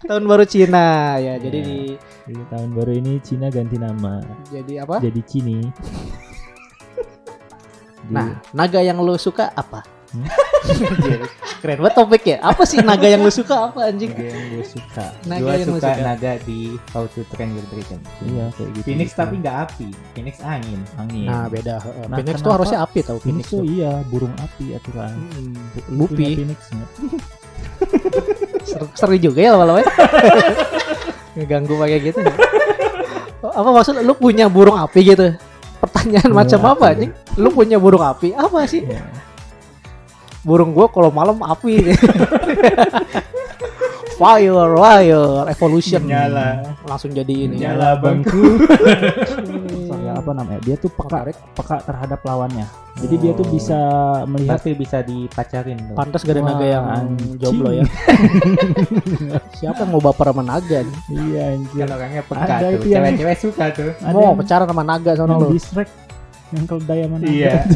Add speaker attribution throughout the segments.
Speaker 1: tahun baru Cina ya. Jadi
Speaker 2: Iya.
Speaker 1: di
Speaker 2: Jadi tahun baru ini Cina ganti nama
Speaker 1: jadi apa?
Speaker 2: jadi Cini. Di-
Speaker 1: Nah, naga yang lu suka apa?
Speaker 2: Hmm?
Speaker 1: Keren banget topik ya. Apa sih naga yang lu suka apa anjing?
Speaker 2: naga yang gue suka.
Speaker 1: Naga
Speaker 3: Gua
Speaker 1: yang
Speaker 3: suka
Speaker 1: suka.
Speaker 3: naga di How to Train Your Dragon.
Speaker 2: Iya kayak gitu.
Speaker 3: Phoenix tapi nggak api, Phoenix angin.
Speaker 2: angin.
Speaker 1: Nah, beda.
Speaker 2: Nah,
Speaker 1: Phoenix tuh harusnya api tau
Speaker 2: Phoenix
Speaker 1: Phoenix
Speaker 2: tuh iya burung api aturan.
Speaker 1: Hmm, Bupi.
Speaker 2: Phoenix?
Speaker 1: Seru, seru juga ya lama-lama. ya. Ngeganggu kayak gitu. ya. apa maksud lu punya burung api gitu? Pertanyaan
Speaker 2: Burung
Speaker 1: macam apa anjing? Lu punya burung api apa sih?
Speaker 2: Iya.
Speaker 1: Burung gua kalau malam api. fire, fire, evolution.
Speaker 3: Nyala.
Speaker 1: Langsung jadi ini.
Speaker 3: Nyala bangku.
Speaker 2: Apa namanya? Dia tuh peka
Speaker 1: Menarik.
Speaker 2: peka terhadap lawannya. Jadi dia tuh bisa melihat
Speaker 3: Berarti bisa dipacarin tuh.
Speaker 1: Pantas gak ada naga yang
Speaker 2: anjing.
Speaker 1: jomblo ya. Siapa yang mau baper sama naga? nih?
Speaker 2: Iya anjir.
Speaker 3: Kan orangnya peka
Speaker 2: Ada
Speaker 3: tuh.
Speaker 2: itu yang-
Speaker 3: Cewek-cewek suka tuh.
Speaker 2: Ada
Speaker 1: Mau
Speaker 2: yang-
Speaker 1: pacaran sama naga sono
Speaker 2: yang
Speaker 1: lu.
Speaker 2: di Shrek yang keledai mana?
Speaker 3: Iya.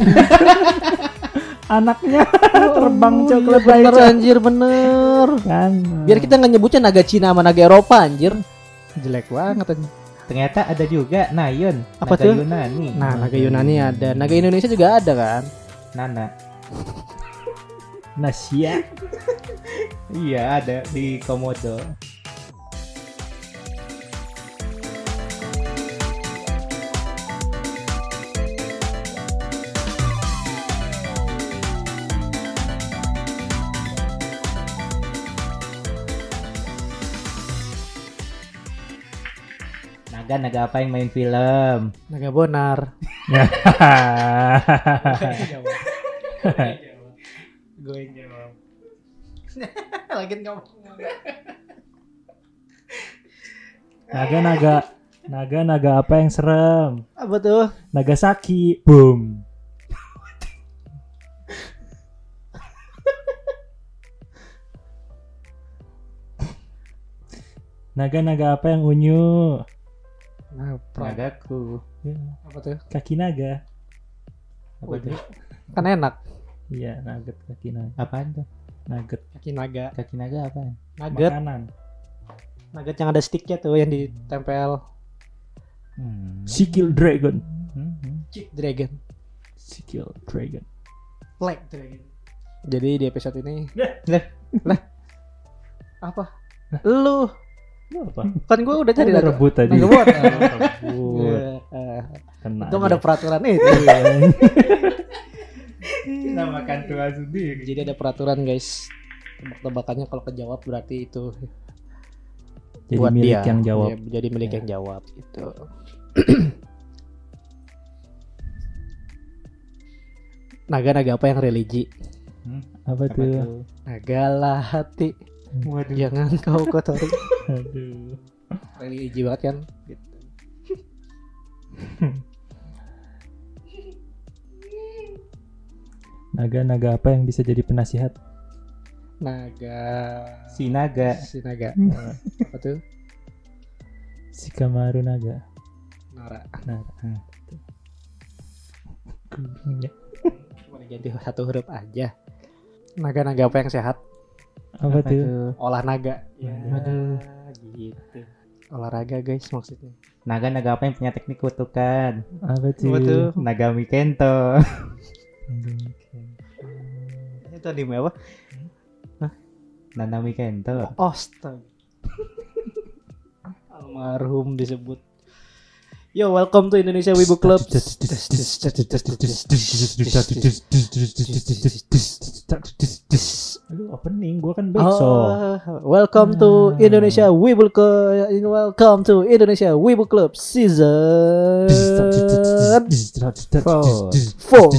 Speaker 2: Anaknya terbang
Speaker 1: Oh,
Speaker 2: cok
Speaker 1: iya bener
Speaker 2: Cok.
Speaker 1: anjir bener.
Speaker 2: kan.
Speaker 1: Biar kita nggak nyebutnya naga Cina sama naga Eropa anjir. Jelek banget anjir.
Speaker 3: Ternyata ada juga Nayon.
Speaker 1: Apa
Speaker 3: naga
Speaker 1: tuh?
Speaker 3: Yunani.
Speaker 1: Nah, naga Yunani ada, naga Indonesia juga ada kan?
Speaker 3: Nana.
Speaker 2: Nasia.
Speaker 3: Iya ada di Komodo. Naga naga apa yang main film?
Speaker 1: Naga Bonar. Gue yang jawab. Lagi ngomong.
Speaker 2: Naga naga naga naga apa yang serem?
Speaker 1: Apa tuh?
Speaker 2: Nagasaki. Boom. Naga-naga apa yang unyu?
Speaker 1: Nah, pra-
Speaker 3: Nagaku.
Speaker 2: Ya,
Speaker 1: apa tuh?
Speaker 2: kaki naga.
Speaker 3: Apa tuh?
Speaker 1: Kan enak.
Speaker 2: Iya, nugget kaki naga.
Speaker 3: Apaan tuh?
Speaker 2: Nugget
Speaker 1: Kaki naga.
Speaker 3: Kaki naga apa?
Speaker 1: Nugget.
Speaker 2: makanan.
Speaker 1: Nugget yang ada sticknya tuh yang ditempel.
Speaker 3: Hmm.
Speaker 2: Sikil dragon.
Speaker 3: Hmm, hmm.
Speaker 1: Chick Dragon.
Speaker 2: Sikil dragon.
Speaker 1: Flag Dragon. Jadi di episode ini.
Speaker 3: Lah.
Speaker 1: Lah. Apa? Lu
Speaker 2: apa?
Speaker 1: Kan gue udah cari
Speaker 2: Udah
Speaker 1: naga.
Speaker 2: rebut tadi.
Speaker 1: Naga Bonar.
Speaker 2: Rebut.
Speaker 1: Iya, eh,
Speaker 2: Kena
Speaker 1: ada peraturan itu.
Speaker 3: Kita makan tua sendiri.
Speaker 1: Jadi ada peraturan guys. Tebak-tebakannya kalau kejawab berarti itu
Speaker 2: Jadi
Speaker 1: buat
Speaker 2: milik
Speaker 1: dia.
Speaker 2: yang jawab.
Speaker 1: Iya, jadi milik yang jawab gitu. Naga-naga apa yang religi?
Speaker 2: Apa
Speaker 3: Apa
Speaker 2: tuh?
Speaker 3: tuh?
Speaker 1: Nagalah hati,
Speaker 3: Waduh.
Speaker 1: jangan kau kotori.
Speaker 2: Aduh.
Speaker 1: religi banget kan? Gitu.
Speaker 2: Naga-naga apa yang bisa jadi penasihat?
Speaker 1: Naga.
Speaker 3: Si naga.
Speaker 1: Si naga. Eh, apa tuh?
Speaker 2: Shikamaru naga.
Speaker 1: Nara.
Speaker 2: Nah,
Speaker 3: Hmm.
Speaker 2: ya.
Speaker 1: Cuma diganti satu huruf aja. Naga-naga apa yang sehat?
Speaker 2: Apa, tuh?
Speaker 1: Olah naga. Ya,
Speaker 3: Aduh.
Speaker 1: gitu. Olahraga guys maksudnya.
Speaker 3: Naga-naga apa yang punya teknik kutukan?
Speaker 2: Apa tuh?
Speaker 1: Apa tuh?
Speaker 3: Naga Mikento.
Speaker 1: Itu anime apa?
Speaker 3: Nana Mikento.
Speaker 1: Astaga. Almarhum disebut. Yo, welcome to Indonesia Wibu Club.
Speaker 2: Aduh, opening gua kan besok.
Speaker 1: Oh, welcome to Indonesia Wibu Club. Welcome to Indonesia Wibu Club season four.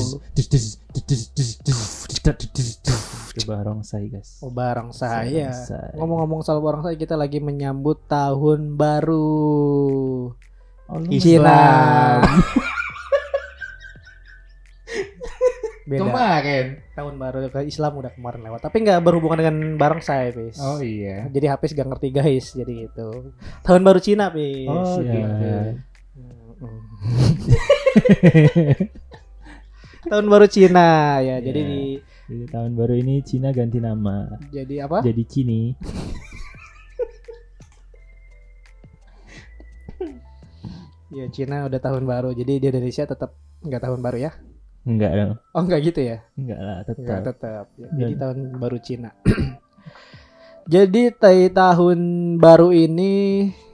Speaker 2: Itu barongsai guys.
Speaker 1: Oh, barang saya.
Speaker 2: Barongsai.
Speaker 1: Ngomong-ngomong soal barang saya, kita lagi menyambut tahun baru.
Speaker 2: Oh,
Speaker 1: Islam. Beda.
Speaker 3: Kemarin.
Speaker 1: tahun baru ke Islam udah kemarin lewat tapi nggak berhubungan dengan barang saya bis
Speaker 3: Oh iya.
Speaker 1: jadi Hafiz gak ngerti guys jadi gitu tahun baru Cina bis
Speaker 3: Oh
Speaker 2: Ya.
Speaker 3: gitu.
Speaker 1: Tahun baru Cina ya jadi
Speaker 2: Ya.
Speaker 1: di
Speaker 2: Jadi tahun baru ini Cina ganti nama.
Speaker 1: jadi apa
Speaker 2: Jadi Cini.
Speaker 1: Ya Cina udah tahun baru, jadi di Indonesia tetap nggak tahun baru ya?
Speaker 2: Enggak dong.
Speaker 1: Oh nggak gitu ya?
Speaker 2: Enggak lah,
Speaker 1: Nggak
Speaker 2: tetap.
Speaker 1: tetap. Ya,
Speaker 2: Dan-
Speaker 1: Jadi tahun baru Cina. jadi tai tahun baru ini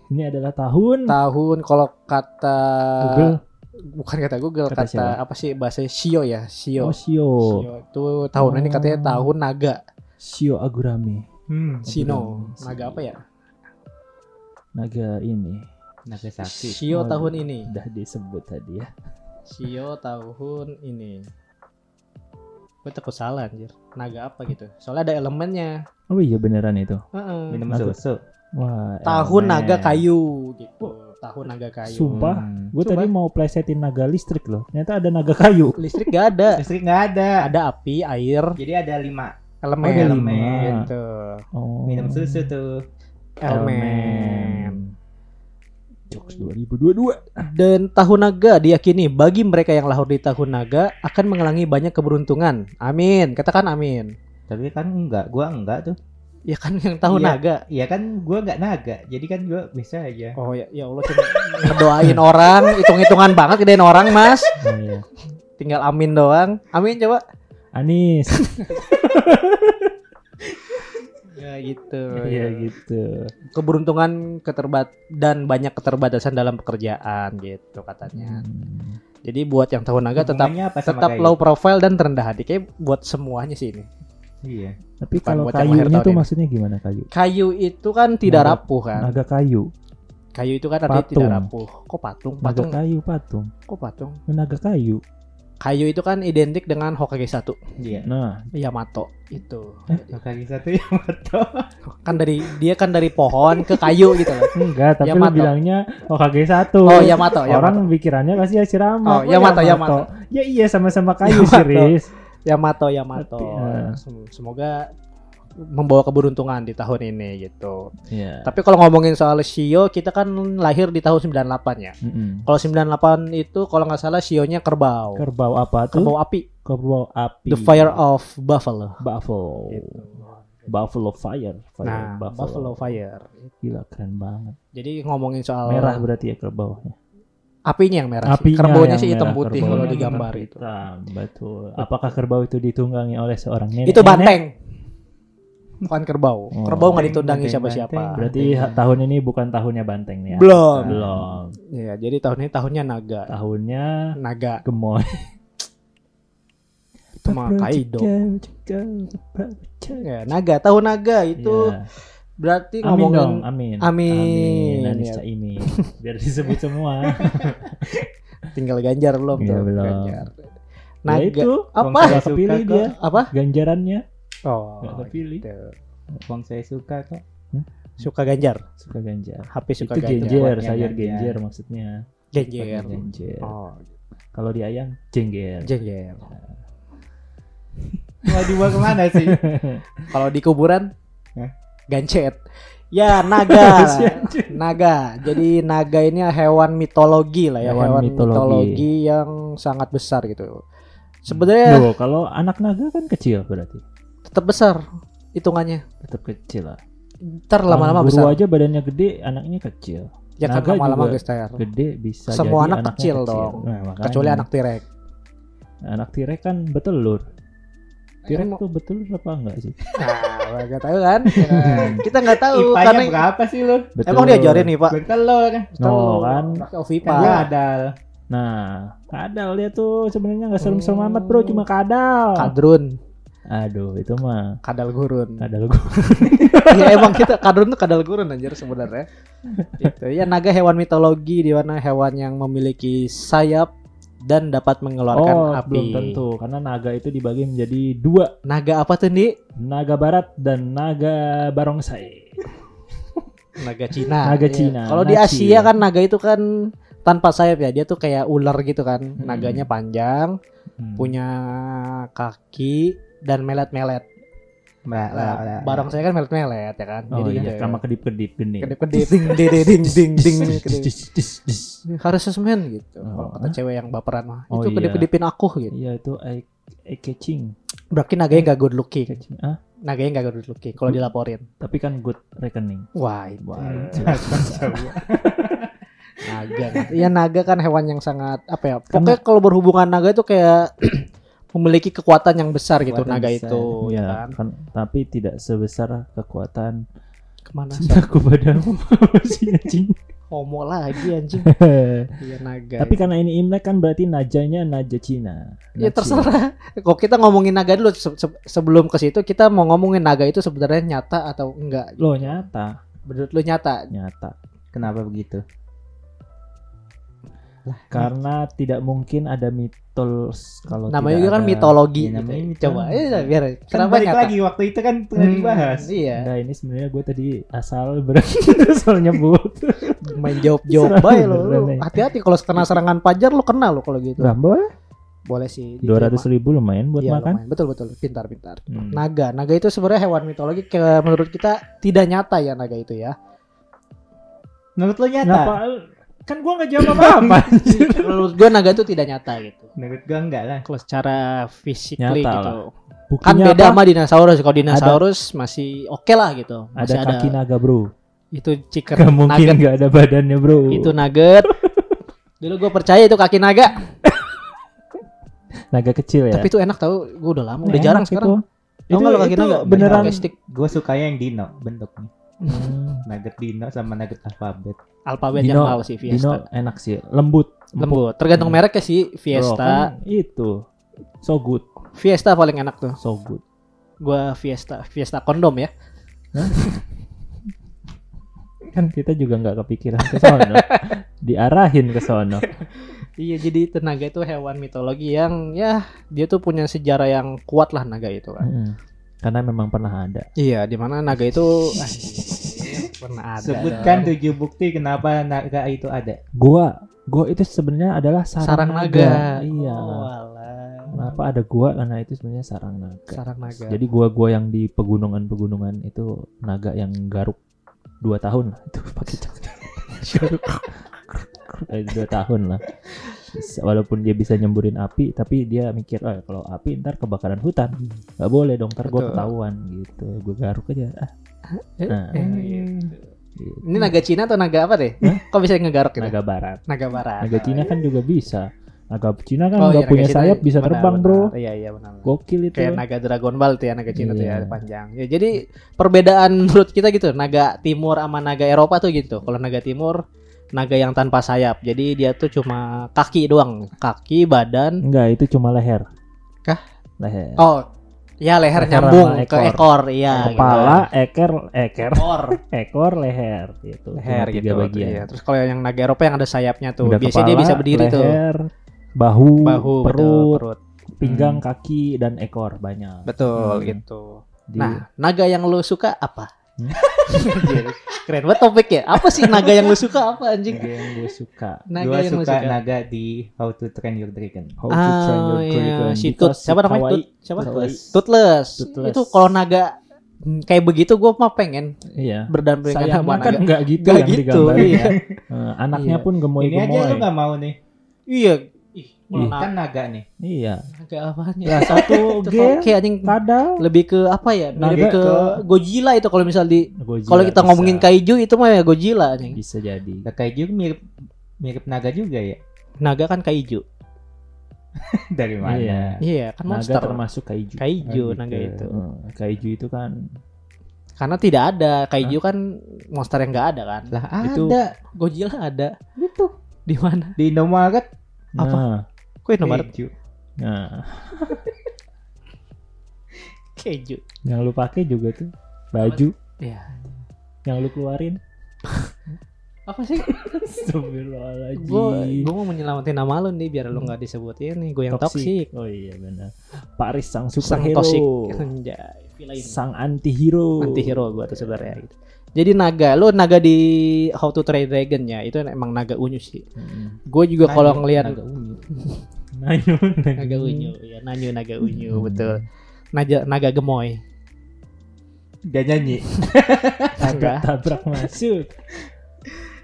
Speaker 2: Ini adalah tahun
Speaker 1: tahun kalau kata
Speaker 2: Google.
Speaker 1: bukan kata Google
Speaker 2: Kata
Speaker 1: kata,
Speaker 2: siapa?
Speaker 1: apa sih bahasa Shio ya Shio.
Speaker 2: Oh, Shio.
Speaker 1: Shio itu tahun ini katanya
Speaker 2: Oh.
Speaker 1: tahun naga.
Speaker 2: Shio Agurame.
Speaker 1: Hmm, Shino.
Speaker 2: Agurame.
Speaker 1: Naga apa ya?
Speaker 2: Naga ini.
Speaker 3: Naga sakti.
Speaker 1: Shio
Speaker 2: Oh,
Speaker 1: tahun ini.
Speaker 2: Udah disebut tadi ya.
Speaker 1: Shio tahun ini. Gue takut salah anjir. Naga apa gitu. Soalnya ada elemennya.
Speaker 2: Oh iya beneran itu.
Speaker 1: Heeh.
Speaker 3: Minum susu.
Speaker 2: Wah.
Speaker 1: Tahun
Speaker 3: elemen.
Speaker 1: naga kayu gitu. Tahun naga kayu.
Speaker 2: Sumpah.
Speaker 3: Hmm.
Speaker 2: Gue tadi mau plesetin naga listrik loh. Ternyata ada naga kayu.
Speaker 1: Listrik gak ada.
Speaker 3: Listrik nggak ada.
Speaker 1: Ada api, air,
Speaker 3: Jadi ada lima.
Speaker 1: elemen.
Speaker 2: Oh, ada lima.
Speaker 1: Gitu.
Speaker 2: Oh.
Speaker 3: Minum susu tuh.
Speaker 1: Elemen.
Speaker 2: Jokes 2022.
Speaker 1: Dan tahun naga diyakini bagi mereka yang lahir di tahun naga akan mengalami banyak keberuntungan. Amin. Katakan amin.
Speaker 3: Tapi kan enggak, gua enggak tuh.
Speaker 1: Ya kan yang tahun
Speaker 3: Iya.
Speaker 1: naga.
Speaker 3: Iya kan gua enggak naga. Jadi kan gua bisa aja.
Speaker 1: Oh ya, ya Allah cuma ngedoain orang, hitung-hitungan banget gedein orang, Mas.
Speaker 2: Oh, iya.
Speaker 1: Tinggal amin doang. Amin coba.
Speaker 2: Anis.
Speaker 1: Ya gitu.
Speaker 2: Iya gitu.
Speaker 1: Keberuntungan keterbat dan banyak keterbatasan dalam pekerjaan gitu katanya.
Speaker 2: Hmm.
Speaker 1: Jadi buat yang tahun naga tetap tetap
Speaker 3: kayu?
Speaker 1: low profile dan terendah hati. Kayak buat semuanya sih ini.
Speaker 3: Iya.
Speaker 2: Tapi
Speaker 1: Bukan
Speaker 2: kalau kayunya tuh
Speaker 1: ini.
Speaker 2: maksudnya gimana kayu?
Speaker 1: Kayu itu kan tidak
Speaker 2: Naga-
Speaker 1: rapuh kan.
Speaker 2: Naga kayu.
Speaker 1: Kayu itu kan artinya
Speaker 2: Patung.
Speaker 1: tidak rapuh. Kok patung?
Speaker 2: Naga
Speaker 1: Patung.
Speaker 2: kayu patung.
Speaker 1: Kok patung?
Speaker 2: Naga kayu.
Speaker 1: Kayu itu kan identik dengan Hokage 1
Speaker 3: Iya.
Speaker 2: Nah,
Speaker 1: Yamato itu.
Speaker 3: Kaki satu yang foto.
Speaker 1: Kan dari dia kan dari pohon ke kayu gitu loh.
Speaker 2: enggak, tapi lu
Speaker 1: Yamato.
Speaker 2: bilangnya Hokage satu.
Speaker 1: Oh, Yamato, Yamato.
Speaker 2: Orang pikirannya pasti Hashirama.
Speaker 1: Oh,
Speaker 2: Kok
Speaker 1: Yamato, Yamato.
Speaker 2: Ya iya sama-sama kayu
Speaker 1: Yamato.
Speaker 2: sih, Riz.
Speaker 1: Yamato Yamato.
Speaker 2: Tapi, eh.
Speaker 1: Sem- Semoga membawa keberuntungan di tahun ini gitu.
Speaker 2: Iya.
Speaker 1: Tapi kalau ngomongin soal Shio, kita kan lahir di tahun 98 ya.
Speaker 2: Mm-mm.
Speaker 1: Kalau 98 itu kalau nggak salah Shio-nya kerbau.
Speaker 2: Kerbau apa tuh?
Speaker 1: Kerbau api.
Speaker 2: Kerbau api.
Speaker 1: The Fire of Buffalo.
Speaker 2: Buffalo.
Speaker 1: Gitu.
Speaker 2: Buffalo Fire. Fire
Speaker 1: Nah, Buffalo. Fire.
Speaker 2: Gila keren banget.
Speaker 1: Jadi ngomongin soal
Speaker 2: Merah berarti ya kerbaunya.
Speaker 1: apinya yang merah. sih.
Speaker 2: Apinya
Speaker 1: Kerbaunya
Speaker 2: yang
Speaker 1: sih hitam
Speaker 2: merah,
Speaker 1: putih
Speaker 2: kerbaunya
Speaker 1: kalau digambar itu.
Speaker 2: hitam. Betul. Apakah kerbau itu ditunggangi oleh seorang nenek?
Speaker 1: Itu banteng. Bukan kerbau.
Speaker 2: Oh.
Speaker 1: Kerbau nggak ditundangi
Speaker 3: Banteng,
Speaker 1: siapa-siapa.
Speaker 3: banteng.
Speaker 2: Berarti ha- tahun ini bukan tahunnya banteng nih ya?
Speaker 1: Belum.
Speaker 2: Belum.
Speaker 1: Iya, jadi tahun ini tahunnya naga.
Speaker 2: Tahunnya
Speaker 1: Naga
Speaker 2: gemoy.
Speaker 1: itu mah Kaido. Ya, naga, tahun naga itu
Speaker 2: Iya.
Speaker 1: berarti
Speaker 2: Amin
Speaker 1: ngomongin
Speaker 2: dong, amin.
Speaker 1: Amin.
Speaker 2: Anis
Speaker 1: Ya.
Speaker 2: Caimin. Biar disebut semua.
Speaker 1: tinggal Ganjar belum
Speaker 2: Iya,
Speaker 1: tuh.
Speaker 2: belum.
Speaker 1: Ganjar.
Speaker 2: Ya
Speaker 1: Naga
Speaker 2: itu,
Speaker 1: apa?
Speaker 3: Suka
Speaker 2: dia.
Speaker 1: Apa?
Speaker 2: Ganjarannya
Speaker 1: Oh,
Speaker 2: gak kepilih.
Speaker 1: gitu.
Speaker 3: Wong saya suka kok.
Speaker 1: Suka Ganjar.
Speaker 2: Suka Ganjar.
Speaker 1: HP suka
Speaker 2: itu
Speaker 1: Ganjar.
Speaker 2: genjer, sayur
Speaker 3: Ganjar.
Speaker 2: maksudnya.
Speaker 1: Genjer.
Speaker 2: Genjer.
Speaker 1: Oh,
Speaker 2: Kalau di ayam, jengger.
Speaker 1: Genjer.
Speaker 3: Mau dibawa ke mana sih?
Speaker 1: Kalau di kuburan gancet. Ya, naga. naga. Jadi naga ini hewan mitologi lah ya,
Speaker 2: Hewan
Speaker 1: hewan,
Speaker 2: mitologi.
Speaker 1: mitologi. yang sangat besar gitu. Sebenarnya
Speaker 2: kalau anak naga kan kecil berarti.
Speaker 1: Tetap besar hitungannya.
Speaker 2: Tetap kecil lah.
Speaker 1: Ntar lama-lama besar.
Speaker 2: aja badannya gede, anaknya kecil.
Speaker 1: Ya kan lama-lama.
Speaker 2: Gede bisa
Speaker 1: Semua
Speaker 2: jadi
Speaker 1: anak
Speaker 2: anaknya
Speaker 1: kecil dong.
Speaker 2: Nah, makanya.
Speaker 1: Kecuali anak tirek.
Speaker 2: anak tirek kan betelur. Tirek tuh betelur apa enggak sih?
Speaker 1: Nah, nggak tahu kan? Ya, kita nggak tahu
Speaker 3: Ipanya
Speaker 1: karena
Speaker 3: berapa sih lu?
Speaker 1: emang diajarin nih pak.
Speaker 3: Bertelur.
Speaker 2: Oh, kan.
Speaker 1: Pakai Ovipa.
Speaker 3: Kan gua adal.
Speaker 2: Nah, kadal dia tuh sebenarnya nggak serem-serem amat bro, cuma kadal.
Speaker 1: Kadrun,
Speaker 2: Aduh, itu mah
Speaker 1: kadal gurun.
Speaker 2: kadal gua.
Speaker 1: ya emang kita kadrun tuh kadal gurun anjir sebenarnya. Itu ya naga hewan mitologi di mana hewan yang memiliki sayap dan dapat mengeluarkan
Speaker 2: Oh,
Speaker 1: api.
Speaker 2: belum tentu karena naga itu dibagi menjadi dua,
Speaker 1: Naga apa tuh nih?
Speaker 2: naga barat dan naga barongsai.
Speaker 1: Naga Cina.
Speaker 2: Naga
Speaker 1: Iya.
Speaker 2: Cina,
Speaker 1: Kalau di. Asia kan naga itu kan tanpa sayap ya, dia tuh kayak ular gitu kan.
Speaker 2: Hmm.
Speaker 1: Naganya panjang,
Speaker 2: Hmm.
Speaker 1: punya kaki dan melet-melet.
Speaker 3: Mbak,
Speaker 1: Nah, barang saya kan melet-melet ya kan.
Speaker 2: Oh
Speaker 1: Jadi
Speaker 2: iya,
Speaker 1: gitu.
Speaker 2: sama kedip-kedip gini.
Speaker 1: kedip-kedip ding ding ding ding ding harus semen gitu.
Speaker 2: Oh.
Speaker 1: Kalau kata cewek yang baperan mah,
Speaker 2: Oh,
Speaker 1: itu
Speaker 2: iya.
Speaker 1: kedip-kedipin aku gitu.
Speaker 2: Iya itu eye, eye catching.
Speaker 1: Berarti naganya gak good looking.
Speaker 2: catching. Ah,
Speaker 1: Naganya gak good looking kalau dilaporin.
Speaker 2: tapi kan good reckoning.
Speaker 1: Wah, itu.
Speaker 2: Wah, itu.
Speaker 1: naga. Iya naga kan hewan yang sangat apa ya? Pokoknya kalau berhubungan naga itu kayak memiliki kekuatan yang besar gitu
Speaker 3: Kekuatan
Speaker 1: naga
Speaker 3: besar.
Speaker 1: itu ya
Speaker 2: Iya,
Speaker 1: kan.
Speaker 2: kan, tapi tidak sebesar kekuatan
Speaker 1: Ke mana?
Speaker 2: cintaku padamu. Sih anjing?
Speaker 1: Homo lagi anjing. Iya naga.
Speaker 2: Tapi karena ini Imlek kan berarti najanya naja Cina.
Speaker 1: ya
Speaker 2: Naci.
Speaker 1: terserah. Kok kita ngomongin naga dulu se- se- sebelum ke situ kita mau ngomongin naga itu sebenarnya nyata atau enggak?
Speaker 2: Loh nyata,
Speaker 1: Menurut lu nyata?
Speaker 2: nyata.
Speaker 3: Kenapa begitu?
Speaker 2: Karena tidak mungkin ada mitos kalau
Speaker 1: Namanya juga kan
Speaker 2: ada-
Speaker 1: mitologi.
Speaker 3: Iya,
Speaker 1: gitu.
Speaker 3: namanya mitologi.
Speaker 1: Coba ya biar
Speaker 3: Kan
Speaker 1: kenapa
Speaker 3: balik
Speaker 1: nyata?
Speaker 3: lagi waktu itu kan pernah
Speaker 1: Hmm,
Speaker 3: dibahas.
Speaker 1: Iya.
Speaker 2: Enggak, ini sebenarnya gue tadi asal berarti asal nyebut.
Speaker 1: Main jawab-jawab bae lo.
Speaker 2: nih.
Speaker 1: Hati-hati kalau kena serangan pajar lu kena lo kalau gitu.
Speaker 2: Rambo
Speaker 1: Boleh sih.
Speaker 2: dua ratus ribu lumayan buat
Speaker 1: Iya,
Speaker 2: makan.
Speaker 1: lumayan. Betul betul. Pintar pintar.
Speaker 2: Hmm.
Speaker 1: Naga, naga itu sebenarnya hewan mitologi ke menurut kita tidak nyata ya naga itu ya.
Speaker 3: Menurut lo nyata?
Speaker 2: Ngapa? Kan gua nggak jawab apa-apa.
Speaker 1: menurut gua naga itu tidak nyata gitu.
Speaker 3: Menurut gua enggak lah.
Speaker 1: Kalau secara fisik gitu.
Speaker 2: lah.
Speaker 1: Kan
Speaker 2: Buktinya
Speaker 1: beda
Speaker 2: apa?
Speaker 1: sama dinosaurus. Kalau dinosaurus masih oke lah gitu. Masih
Speaker 2: ada kaki naga bro.
Speaker 1: itu chicken
Speaker 2: Gak mungkin
Speaker 1: nugget.
Speaker 2: nggak ada badannya bro.
Speaker 1: Itu nugget. Dulu gue percaya itu kaki naga,
Speaker 2: naga kecil ya.
Speaker 1: tapi itu enak tau. Gue udah lama, udah
Speaker 2: Enak
Speaker 1: jarang
Speaker 2: itu.
Speaker 1: sekarang.
Speaker 2: Itu,
Speaker 1: Oh, enggak lo kaki
Speaker 2: itu
Speaker 1: naga
Speaker 2: beneran.
Speaker 3: Gue suka yang dino bentuknya.
Speaker 2: Hmm,
Speaker 3: Nugget dino sama nugget alfabet.
Speaker 1: alfabet
Speaker 2: Dino-
Speaker 1: yang mahal sih
Speaker 2: Dino
Speaker 1: Fiesta.
Speaker 2: enak sih, lembut.
Speaker 1: Lembut. Tergantung
Speaker 2: Hmm.
Speaker 1: mereknya sih
Speaker 2: Bro,
Speaker 1: Fiesta.
Speaker 2: kan itu so good,
Speaker 1: Fiesta paling enak tuh.
Speaker 2: so good.
Speaker 1: Gua Fiesta, Fiesta kondom ya.
Speaker 2: Kan kita juga nggak kepikiran ke sono. Diarahin ke sono.
Speaker 1: Iya, jadi itu naga itu hewan mitologi yang ya dia tuh punya sejarah yang kuat lah naga itu kan.
Speaker 2: Mm-mm. Karena memang pernah ada.
Speaker 1: Iya, di mana naga itu ah, pernah ada.
Speaker 3: Sebutkan tujuh bukti kenapa naga itu ada.
Speaker 2: Gua, gua itu sebenarnya adalah sarang,
Speaker 1: sarang naga.
Speaker 2: Iya.
Speaker 1: Oh, alah.
Speaker 2: Kenapa ada gua? Karena itu sebenarnya sarang naga.
Speaker 1: Sarang naga.
Speaker 2: Jadi gua-gua yang di pegunungan-pegunungan itu naga yang garuk dua tahun lah itu pakai cakar. Eh, dua tahun lah. Walaupun dia bisa nyemburin api, tapi dia mikir, oh, kalau api ntar kebakaran hutan, nggak boleh dong, ntar gua
Speaker 1: Betul.
Speaker 2: ketahuan gitu. Gue garuk aja. Ah, Nah,
Speaker 1: eh.
Speaker 2: gitu.
Speaker 1: Ini naga Cina atau naga apa deh? Kok bisa ngegarok gitu?
Speaker 2: Naga barat.
Speaker 1: Naga barat.
Speaker 2: Naga Cina kan juga bisa. Naga Cina kan
Speaker 1: Oh,
Speaker 2: nggak
Speaker 1: iya,
Speaker 2: punya
Speaker 1: Cina
Speaker 2: sayap bisa
Speaker 1: benar,
Speaker 2: terbang
Speaker 1: benar.
Speaker 2: bro.
Speaker 1: Iya iya benar.
Speaker 2: Gokil itu.
Speaker 1: Kayak naga Dragon Ball tuh ya naga Cina tuh ya
Speaker 2: Iya.
Speaker 1: panjang. Ya jadi perbedaan menurut kita gitu, naga timur sama naga Eropa tuh gitu. Kalau naga timur naga yang tanpa sayap. Jadi dia tuh cuma kaki doang, kaki, badan.
Speaker 2: Enggak, itu cuma leher.
Speaker 1: Kah?
Speaker 2: Leher.
Speaker 1: Oh, ya leher,
Speaker 2: Leher
Speaker 1: nyambung
Speaker 2: sama
Speaker 1: ke
Speaker 2: ekor.
Speaker 1: ekor, iya.
Speaker 2: Kepala, eker, eker,
Speaker 1: gitu. ekor,
Speaker 2: ekor, leher gitu.
Speaker 1: leher
Speaker 2: Cuma
Speaker 1: gitu.
Speaker 2: bagian.
Speaker 1: Iya. Terus kalau yang naga Eropa yang ada sayapnya tuh,
Speaker 2: Udah
Speaker 1: biasanya dia
Speaker 2: kepala,
Speaker 1: bisa berdiri tuh.
Speaker 2: leher, bahu,
Speaker 1: Bahu, betul,
Speaker 2: perut,
Speaker 1: perut.
Speaker 2: pinggang, kaki dan ekor banyak.
Speaker 1: Betul
Speaker 2: Hmm.
Speaker 1: gitu.
Speaker 2: Di-
Speaker 1: Nah, naga yang lu suka apa? Keren banget topik ya. Apa sih naga yang lu suka apa anjing?
Speaker 2: naga yang gue suka.
Speaker 1: Naga
Speaker 3: Gue
Speaker 1: yang
Speaker 3: suka
Speaker 1: suka.
Speaker 3: naga di How to Train Your Dragon.
Speaker 2: How to train your
Speaker 1: Ah, iya.
Speaker 2: dragon
Speaker 1: Si Tut. Siapa namanya? Tut. Siapa?
Speaker 2: Kawaii.
Speaker 1: Toothless.
Speaker 2: Toothless.
Speaker 1: Itu kalau naga hmm, kayak begitu gue mah pengen
Speaker 2: Iya.
Speaker 1: berdampingan sama
Speaker 2: kan
Speaker 1: naga.
Speaker 2: enggak gitu
Speaker 1: Nggak
Speaker 2: yang
Speaker 1: gitu,
Speaker 2: digambarin.
Speaker 1: iya.
Speaker 2: Eh, anaknya
Speaker 1: Iya.
Speaker 2: pun gemoy
Speaker 3: Ini aja lu
Speaker 2: gemoy.
Speaker 3: gak mau nih.
Speaker 1: Iya. Ih. naga
Speaker 3: Kan naga nih.
Speaker 2: Iya.
Speaker 1: naga apanya?
Speaker 2: Ya satu
Speaker 1: Itu
Speaker 2: G
Speaker 1: kayak anjing
Speaker 2: kadal.
Speaker 1: lebih ke apa ya?
Speaker 2: Naga
Speaker 1: ke
Speaker 2: ke-
Speaker 1: Godzilla itu kalau misal di kalau kita
Speaker 2: bisa.
Speaker 1: ngomongin kaiju itu mah ya Godzilla anjing.
Speaker 2: bisa jadi.
Speaker 3: Nah, juga mirip mirip naga juga ya.
Speaker 1: Naga kan kaiju.
Speaker 3: Dari mana?
Speaker 2: Iya.
Speaker 1: Iya, kan
Speaker 2: Naga
Speaker 1: monster.
Speaker 2: termasuk kaiju.
Speaker 1: Kaiju
Speaker 3: Oh, gitu.
Speaker 1: naga itu.
Speaker 2: Eh, kaiju itu kan
Speaker 1: Karena tidak ada kaiju kan monster yang nggak ada kan.
Speaker 3: Lah
Speaker 2: Itu-
Speaker 3: ada
Speaker 1: Godzilla ada
Speaker 3: itu
Speaker 1: di mana?
Speaker 3: di Indomaret
Speaker 1: Apa? Kok nomor
Speaker 3: keju.
Speaker 2: nah,
Speaker 1: keju?
Speaker 2: yang lu pakai juga tuh baju
Speaker 1: Ya.
Speaker 2: yang lu keluarin.
Speaker 1: Apa sih?
Speaker 2: Astagfirullahaladzim.
Speaker 1: gue gue mau menyelamatin nama lu nih biar lu nggak disebutin nih gue yang toksik.
Speaker 2: Oh iya benar. Paris sang
Speaker 1: Sang
Speaker 2: superhero.
Speaker 1: toksik. Anjay, villain.
Speaker 2: Sang anti-hero.
Speaker 1: Anti hero gue tuh sebenarnya gitu. Jadi naga, lu naga di How to Train Dragon ya, itu emang naga unyu sih.
Speaker 2: Mm.
Speaker 1: Gue juga kalau ngelihat
Speaker 3: naga unyu.
Speaker 2: Nanyu,
Speaker 1: naga unyu, ya nanyu naga unyu betul. Naga naga gemoy.
Speaker 3: Gak nyanyi.
Speaker 1: Naga.
Speaker 2: Tabrak masuk.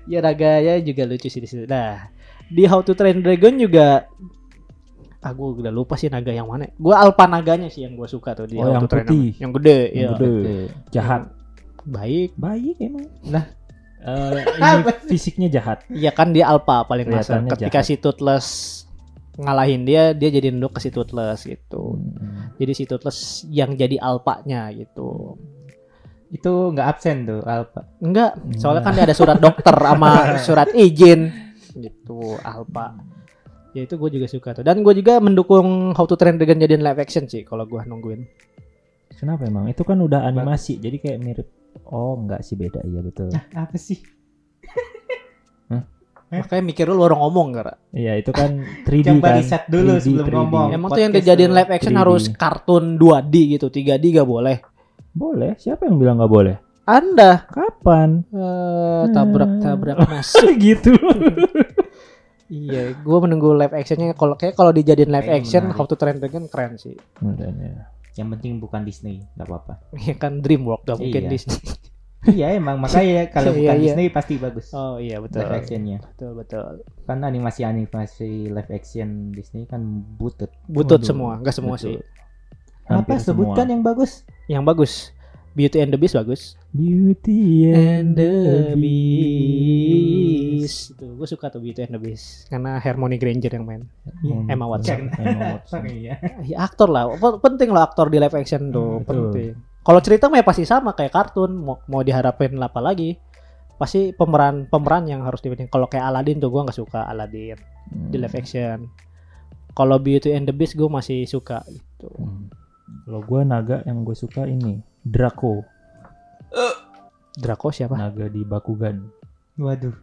Speaker 1: Ya naga ya juga lucu sih di situ. Nah, di How to Train Dragon juga ah gue udah lupa sih naga yang mana. Gue alpha naganya sih yang gue suka tuh di
Speaker 2: Oh,
Speaker 1: How
Speaker 2: yang
Speaker 1: to Train
Speaker 2: putih.
Speaker 1: yang gede,
Speaker 2: Yang
Speaker 1: ya.
Speaker 2: gede. Jahat.
Speaker 1: Baik.
Speaker 2: Baik emang. Eh, ini
Speaker 3: Apa
Speaker 2: fisiknya jahat.
Speaker 1: Iya kan dia alpha paling kasar.
Speaker 2: Kelihatannya
Speaker 1: Ketika
Speaker 2: jahat.
Speaker 1: si Toothless ngalahin dia, dia jadi nunduk ke si Toothless gitu.
Speaker 2: Hmm.
Speaker 1: Jadi si Toothless yang jadi alpanya gitu.
Speaker 3: Itu nggak absen tuh Alpha.
Speaker 1: Enggak, soalnya kan dia ada surat dokter sama surat izin gitu, alpha. Ya itu gue juga suka tuh. Dan gue juga mendukung How to Train Dragon jadiin live action sih kalau gue nungguin.
Speaker 2: Kenapa emang? Itu kan udah animasi, jadi kayak mirip. Oh, enggak sih beda iya betul.
Speaker 3: Apa sih? Eh?
Speaker 1: Makanya mikir dulu orang ngomong gara.
Speaker 2: Iya, itu kan 3D
Speaker 3: Coba
Speaker 2: kan.
Speaker 3: riset dulu
Speaker 2: 3D,
Speaker 3: sebelum
Speaker 2: 3D.
Speaker 3: ngomong.
Speaker 1: Emang tuh yang dijadiin live action
Speaker 2: 3D.
Speaker 1: harus kartun 2D gitu, 3D gak boleh.
Speaker 2: Boleh. Siapa yang bilang nggak boleh?
Speaker 1: Anda
Speaker 2: Kapan?
Speaker 1: eh, tabrak-tabrak mas.
Speaker 2: gitu.
Speaker 1: iya, gue menunggu live actionnya. Kalau kayak kalau dijadiin live
Speaker 3: Kayaknya
Speaker 1: action,
Speaker 3: menarik.
Speaker 1: How to Train Dragon keren sih.
Speaker 2: Makanya.
Speaker 3: Yang penting bukan Disney, nggak apa-apa.
Speaker 1: Ya kan DreamWorks gak mungkin
Speaker 3: Iya.
Speaker 1: Disney.
Speaker 3: Iya emang makanya kalau
Speaker 1: Iya,
Speaker 3: bukan
Speaker 1: iya.
Speaker 3: Disney pasti bagus.
Speaker 1: Oh iya betul.
Speaker 3: Live actionnya.
Speaker 1: Betul betul.
Speaker 3: Kan animasi-animasi live action Disney kan butut.
Speaker 1: Butut
Speaker 2: Waduh,
Speaker 1: semua, enggak semua
Speaker 2: betul.
Speaker 1: sih.
Speaker 3: Apa sebutkan
Speaker 2: semua.
Speaker 3: yang bagus?
Speaker 1: Yang bagus. Beauty and the Beast bagus.
Speaker 2: Beauty and the
Speaker 1: Beast. Itu gue suka tuh Beauty and the Beast karena Harmony Granger yang main.
Speaker 2: Beast.
Speaker 1: Emma Watson.
Speaker 2: Emma Watson.
Speaker 3: Iya.
Speaker 1: Ya aktor lah. Penting lah aktor di live action tuh,
Speaker 2: Hmm, betul.
Speaker 1: Kalau cerita mah ya pasti sama kayak kartun. Mau mau diharapin apa lagi? Pasti pemeran pemeran yang harus dipilih. Kalau kayak Aladdin tuh gua nggak suka Aladdin
Speaker 2: Hmm.
Speaker 1: di live action. Kalau Beauty and the Beast gue masih suka gitu.
Speaker 2: Hmm. Kalau gue naga yang gue suka ini Draco,
Speaker 1: Draco siapa?
Speaker 2: naga di Bakugan
Speaker 3: Waduh.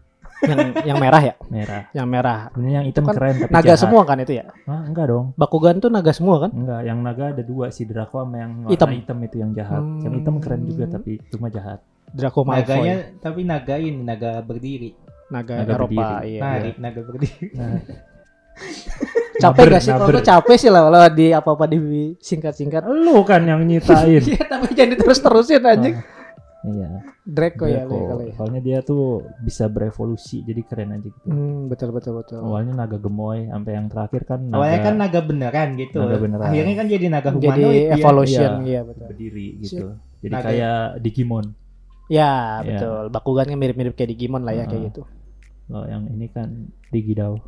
Speaker 1: Yang yang merah ya?
Speaker 2: merah.
Speaker 1: Yang merah.
Speaker 2: Sebenarnya yang hitam
Speaker 1: kan
Speaker 2: keren tapi
Speaker 1: Naga
Speaker 2: jahat.
Speaker 1: semua kan itu ya?
Speaker 2: Hah, enggak dong.
Speaker 1: Bakugan tuh naga semua kan?
Speaker 2: Enggak, yang naga ada dua si Draco sama yang warna
Speaker 1: Hitam.
Speaker 2: hitam, itu yang jahat. Yang hitam keren juga
Speaker 1: Hmm.
Speaker 2: tapi cuma jahat.
Speaker 1: Draco Malfoy.
Speaker 3: Naganya tapi naga ini naga berdiri.
Speaker 1: naga,
Speaker 2: naga
Speaker 1: Eropa
Speaker 2: berdiri.
Speaker 1: iya.
Speaker 3: Narik naga berdiri.
Speaker 2: Nah,
Speaker 1: Capek
Speaker 2: Naber,
Speaker 1: gak sih kalau capek sih lah kalau di apa-apa di singkat-singkat.
Speaker 2: lu kan yang nyitain.
Speaker 1: Iya tapi jangan terus-terusin anjing.
Speaker 2: Iya.
Speaker 1: Draco, ya
Speaker 2: Draco.
Speaker 1: kali ya.
Speaker 2: Soalnya dia tuh bisa berevolusi jadi keren aja gitu.
Speaker 1: Hmm, betul betul betul.
Speaker 2: Awalnya naga gemoy sampai yang terakhir kan naga
Speaker 3: Awalnya kan naga beneran gitu.
Speaker 2: Naga beneran.
Speaker 3: Akhirnya kan jadi naga
Speaker 1: Jadi
Speaker 3: humanoid. dia.
Speaker 1: evolution
Speaker 2: Iya.
Speaker 1: iya betul.
Speaker 2: berdiri gitu. Jadi
Speaker 3: Naga-
Speaker 2: kayak Digimon.
Speaker 1: Ya,
Speaker 2: Iya.
Speaker 1: betul. Bakugan kan mirip-mirip kayak Digimon lah ya kayak
Speaker 2: Heeh.
Speaker 1: gitu.
Speaker 2: Kalau yang ini kan Digidao.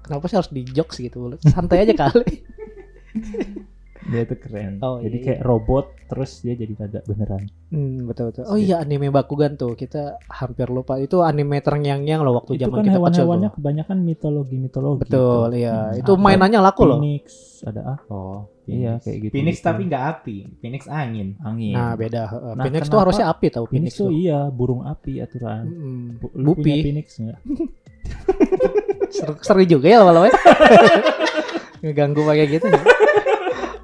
Speaker 1: Kenapa sih harus di jokes gitu? Santai aja kali.
Speaker 2: Dia tuh keren.
Speaker 1: Oh,
Speaker 2: jadi
Speaker 1: iya.
Speaker 2: kayak robot terus dia jadi naga beneran.
Speaker 1: Hmm, betul betul. Oh iya anime Bakugan tuh kita hampir lupa. Itu anime terngiang-ngiang loh waktu
Speaker 2: itu
Speaker 1: zaman
Speaker 2: kan
Speaker 1: kita kecil
Speaker 2: hewan-hewannya
Speaker 1: tuh.
Speaker 2: kebanyakan mitologi-mitologi.
Speaker 1: Betul,
Speaker 2: tuh.
Speaker 1: iya.
Speaker 2: Hmm,
Speaker 1: Itu
Speaker 2: apa?
Speaker 1: mainannya laku loh.
Speaker 2: Phoenix ada ah
Speaker 3: Oh,
Speaker 2: Iya,
Speaker 3: Phoenix.
Speaker 2: kayak gitu.
Speaker 3: Phoenix
Speaker 2: gitu.
Speaker 3: tapi nggak api. Phoenix angin.
Speaker 2: angin.
Speaker 1: Nah, beda. heeh.
Speaker 2: Nah,
Speaker 1: Phoenix tuh harusnya api tahu
Speaker 2: Phoenix
Speaker 1: Phoenix,
Speaker 2: tuh
Speaker 1: tuh.
Speaker 2: iya burung api aturan. Bu- Lu punya
Speaker 1: Bupi.
Speaker 2: Phoenix nggak?
Speaker 1: Seru, seru juga ya ya. Ngeganggu pakai gitu. ya.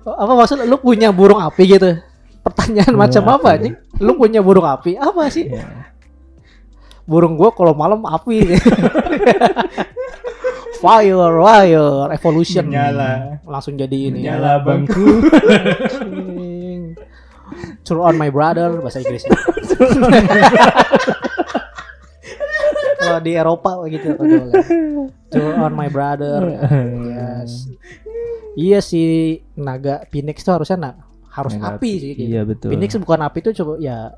Speaker 1: Apa maksud lu punya burung api gitu? Pertanyaan
Speaker 2: Burung
Speaker 1: macam apa
Speaker 2: api.
Speaker 1: anjing? Lu punya burung api? Apa sih?
Speaker 2: Iya.
Speaker 1: Burung gua kalau malam api. fire, fire, evolution.
Speaker 3: Menyala.
Speaker 1: Langsung jadi ini.
Speaker 3: Menyala bangku.
Speaker 1: Turn on my brother bahasa Inggrisnya. Kalau di Eropa gitu. Turn on my brother. Yes. Iya sih naga Phoenix tuh harusnya na- harus
Speaker 2: Naga
Speaker 1: api sih. gitu.
Speaker 2: Iya betul.
Speaker 1: Phoenix bukan api tuh coba ya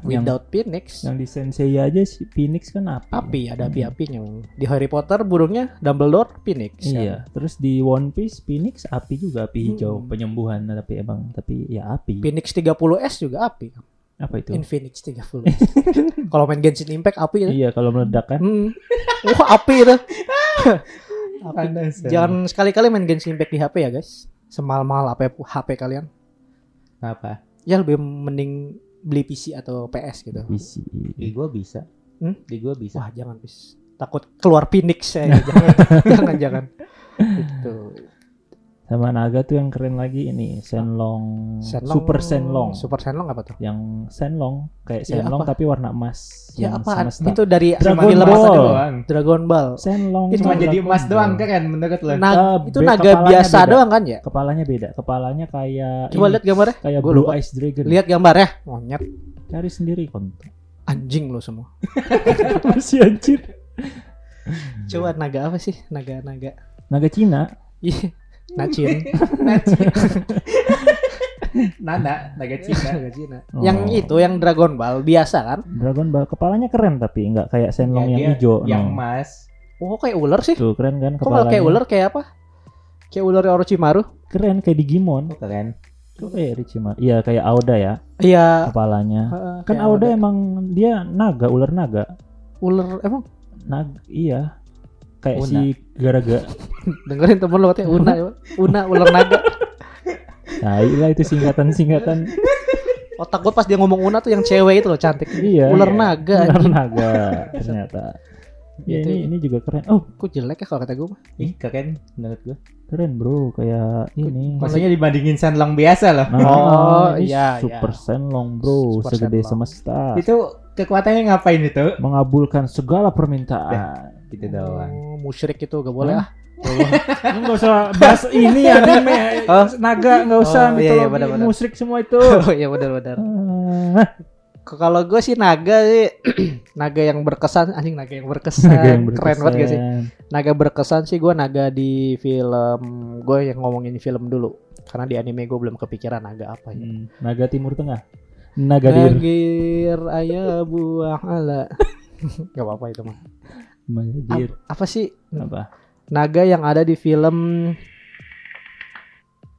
Speaker 2: Yang-
Speaker 1: without Phoenix
Speaker 2: Yang di Sensei aja si Phoenix kan api.
Speaker 1: api ada api-apinya. Di Harry Potter burungnya Dumbledore Phoenix.
Speaker 2: Iya, terus di One Piece Phoenix api juga api hijau
Speaker 1: Hmm.
Speaker 2: penyembuhan tapi emang tapi ya api.
Speaker 1: Phoenix 30S juga api.
Speaker 2: Apa itu?
Speaker 1: Infinix 30. Kalau main Genshin Impact api itu.
Speaker 2: Iya, kalau meledak kan.
Speaker 1: Hmm. Wah, api itu.
Speaker 3: Panas.
Speaker 1: Jangan sekali-kali main Genshin Impact di HP ya, guys. Semal-mal HP HP kalian.
Speaker 3: Apa?
Speaker 1: Ya lebih mending beli PC atau PS gitu.
Speaker 2: PC.
Speaker 3: Di gua bisa.
Speaker 1: Hmm?
Speaker 3: Di gua bisa.
Speaker 1: Wah, jangan bis. Takut keluar Phoenix saya. jangan, jangan, jangan. Gitu.
Speaker 2: Sama naga tuh yang keren lagi ini Senlong,
Speaker 1: Shenlong-
Speaker 2: Super Senlong.
Speaker 1: Super Shenlong apa tuh?
Speaker 2: Yang Senlong kayak
Speaker 1: Ya,
Speaker 2: Senlong
Speaker 1: apa?
Speaker 2: tapi warna emas.
Speaker 1: Ya
Speaker 2: yang
Speaker 1: apa?
Speaker 2: semesta.
Speaker 1: Itu dari
Speaker 2: Dragon Ball.
Speaker 3: doang.
Speaker 1: Dragon Ball.
Speaker 2: Senlong.
Speaker 1: Itu
Speaker 3: Cuma jadi emas
Speaker 2: Ball.
Speaker 3: doang keren menurut lo.
Speaker 1: Nag-
Speaker 2: Eh,
Speaker 1: itu naga biasa
Speaker 2: beda.
Speaker 1: doang kan ya?
Speaker 2: Kepalanya beda. Kepalanya kayak
Speaker 1: Coba lihat gambarnya.
Speaker 2: kayak
Speaker 1: Gua
Speaker 2: Blue
Speaker 1: lupa.
Speaker 2: Eyes Dragon.
Speaker 1: Lihat gambarnya. Monyet.
Speaker 2: Cari sendiri konten.
Speaker 1: Anjing lo semua.
Speaker 2: Masih anjir.
Speaker 1: Coba naga apa sih? Naga-naga.
Speaker 2: Naga Cina.
Speaker 1: Iya. Nacin.
Speaker 3: Nana, naga Cina.
Speaker 1: Naga Cina.
Speaker 2: Oh.
Speaker 1: Yang itu yang Dragon Ball biasa kan?
Speaker 2: Dragon Ball kepalanya keren tapi nggak kayak Shenlong
Speaker 3: Ya,
Speaker 2: yang hijau.
Speaker 3: Yang
Speaker 2: no.
Speaker 3: emas.
Speaker 1: Oh kayak ular sih.
Speaker 2: Tuh keren kan
Speaker 1: Kok
Speaker 2: kepalanya.
Speaker 1: kayak ular kayak apa? Kayak ular Orochimaru?
Speaker 2: Keren kayak Digimon.
Speaker 3: Oh, keren.
Speaker 2: Kok kayak Orochimaru? Iya kayak Aoda ya
Speaker 1: Iya.
Speaker 2: kepalanya.
Speaker 1: heeh,
Speaker 2: Kan Aoda
Speaker 1: ada.
Speaker 2: emang dia naga, ular naga.
Speaker 1: ular emang
Speaker 2: Nag iya. Kayak
Speaker 3: Una.
Speaker 2: si Garaga.
Speaker 1: dengerin temen lo katanya Una ya. Una ular naga.
Speaker 2: Nah, iya itu singkatan-singkatan.
Speaker 1: Otak gue pas dia ngomong Una tuh yang cewek itu loh cantik.
Speaker 2: iya.
Speaker 1: Ular naga.
Speaker 2: Ular naga ternyata. Ya,
Speaker 1: Gitu.
Speaker 2: ini ini juga keren. Oh,
Speaker 1: Kok jelek ya kalau kata gue mah.
Speaker 3: Ih, keren menurut gua.
Speaker 2: keren bro, kayak ini.
Speaker 3: Maksudnya dibandingin Shenlong biasa loh.
Speaker 2: Nah,
Speaker 1: Oh,
Speaker 2: ini
Speaker 1: iya,
Speaker 2: Super
Speaker 1: iya.
Speaker 2: Senlong bro,
Speaker 1: Super
Speaker 2: segede
Speaker 1: Senlong.
Speaker 2: semesta.
Speaker 3: Itu kekuatannya ngapain itu?
Speaker 2: Mengabulkan segala permintaan.
Speaker 3: Gitu doang.
Speaker 1: Oh, musyrik itu gak boleh ah.
Speaker 2: Enggak usah bahas ini anime
Speaker 1: Oh.
Speaker 2: naga enggak usah
Speaker 1: Oh, iya, iya,
Speaker 2: mitologi
Speaker 1: benar-benar.
Speaker 2: musrik semua itu.
Speaker 1: Oh iya benar-benar.
Speaker 2: Ah,
Speaker 1: Kalau gue sih naga sih naga yang berkesan anjing naga yang berkesan.
Speaker 2: naga yang
Speaker 1: Keren banget gak sih?
Speaker 2: berkesan.
Speaker 1: Naga berkesan sih gue naga di film gue yang ngomongin film dulu. Karena di anime gue belum kepikiran naga apa ya.
Speaker 2: Hmm, naga Timur Tengah. Nagadir.
Speaker 1: Nagir ayah buah ala. Gak apa-apa itu mah.
Speaker 2: Nagadir.
Speaker 1: Apa sih
Speaker 2: Apa?
Speaker 1: naga yang ada di film?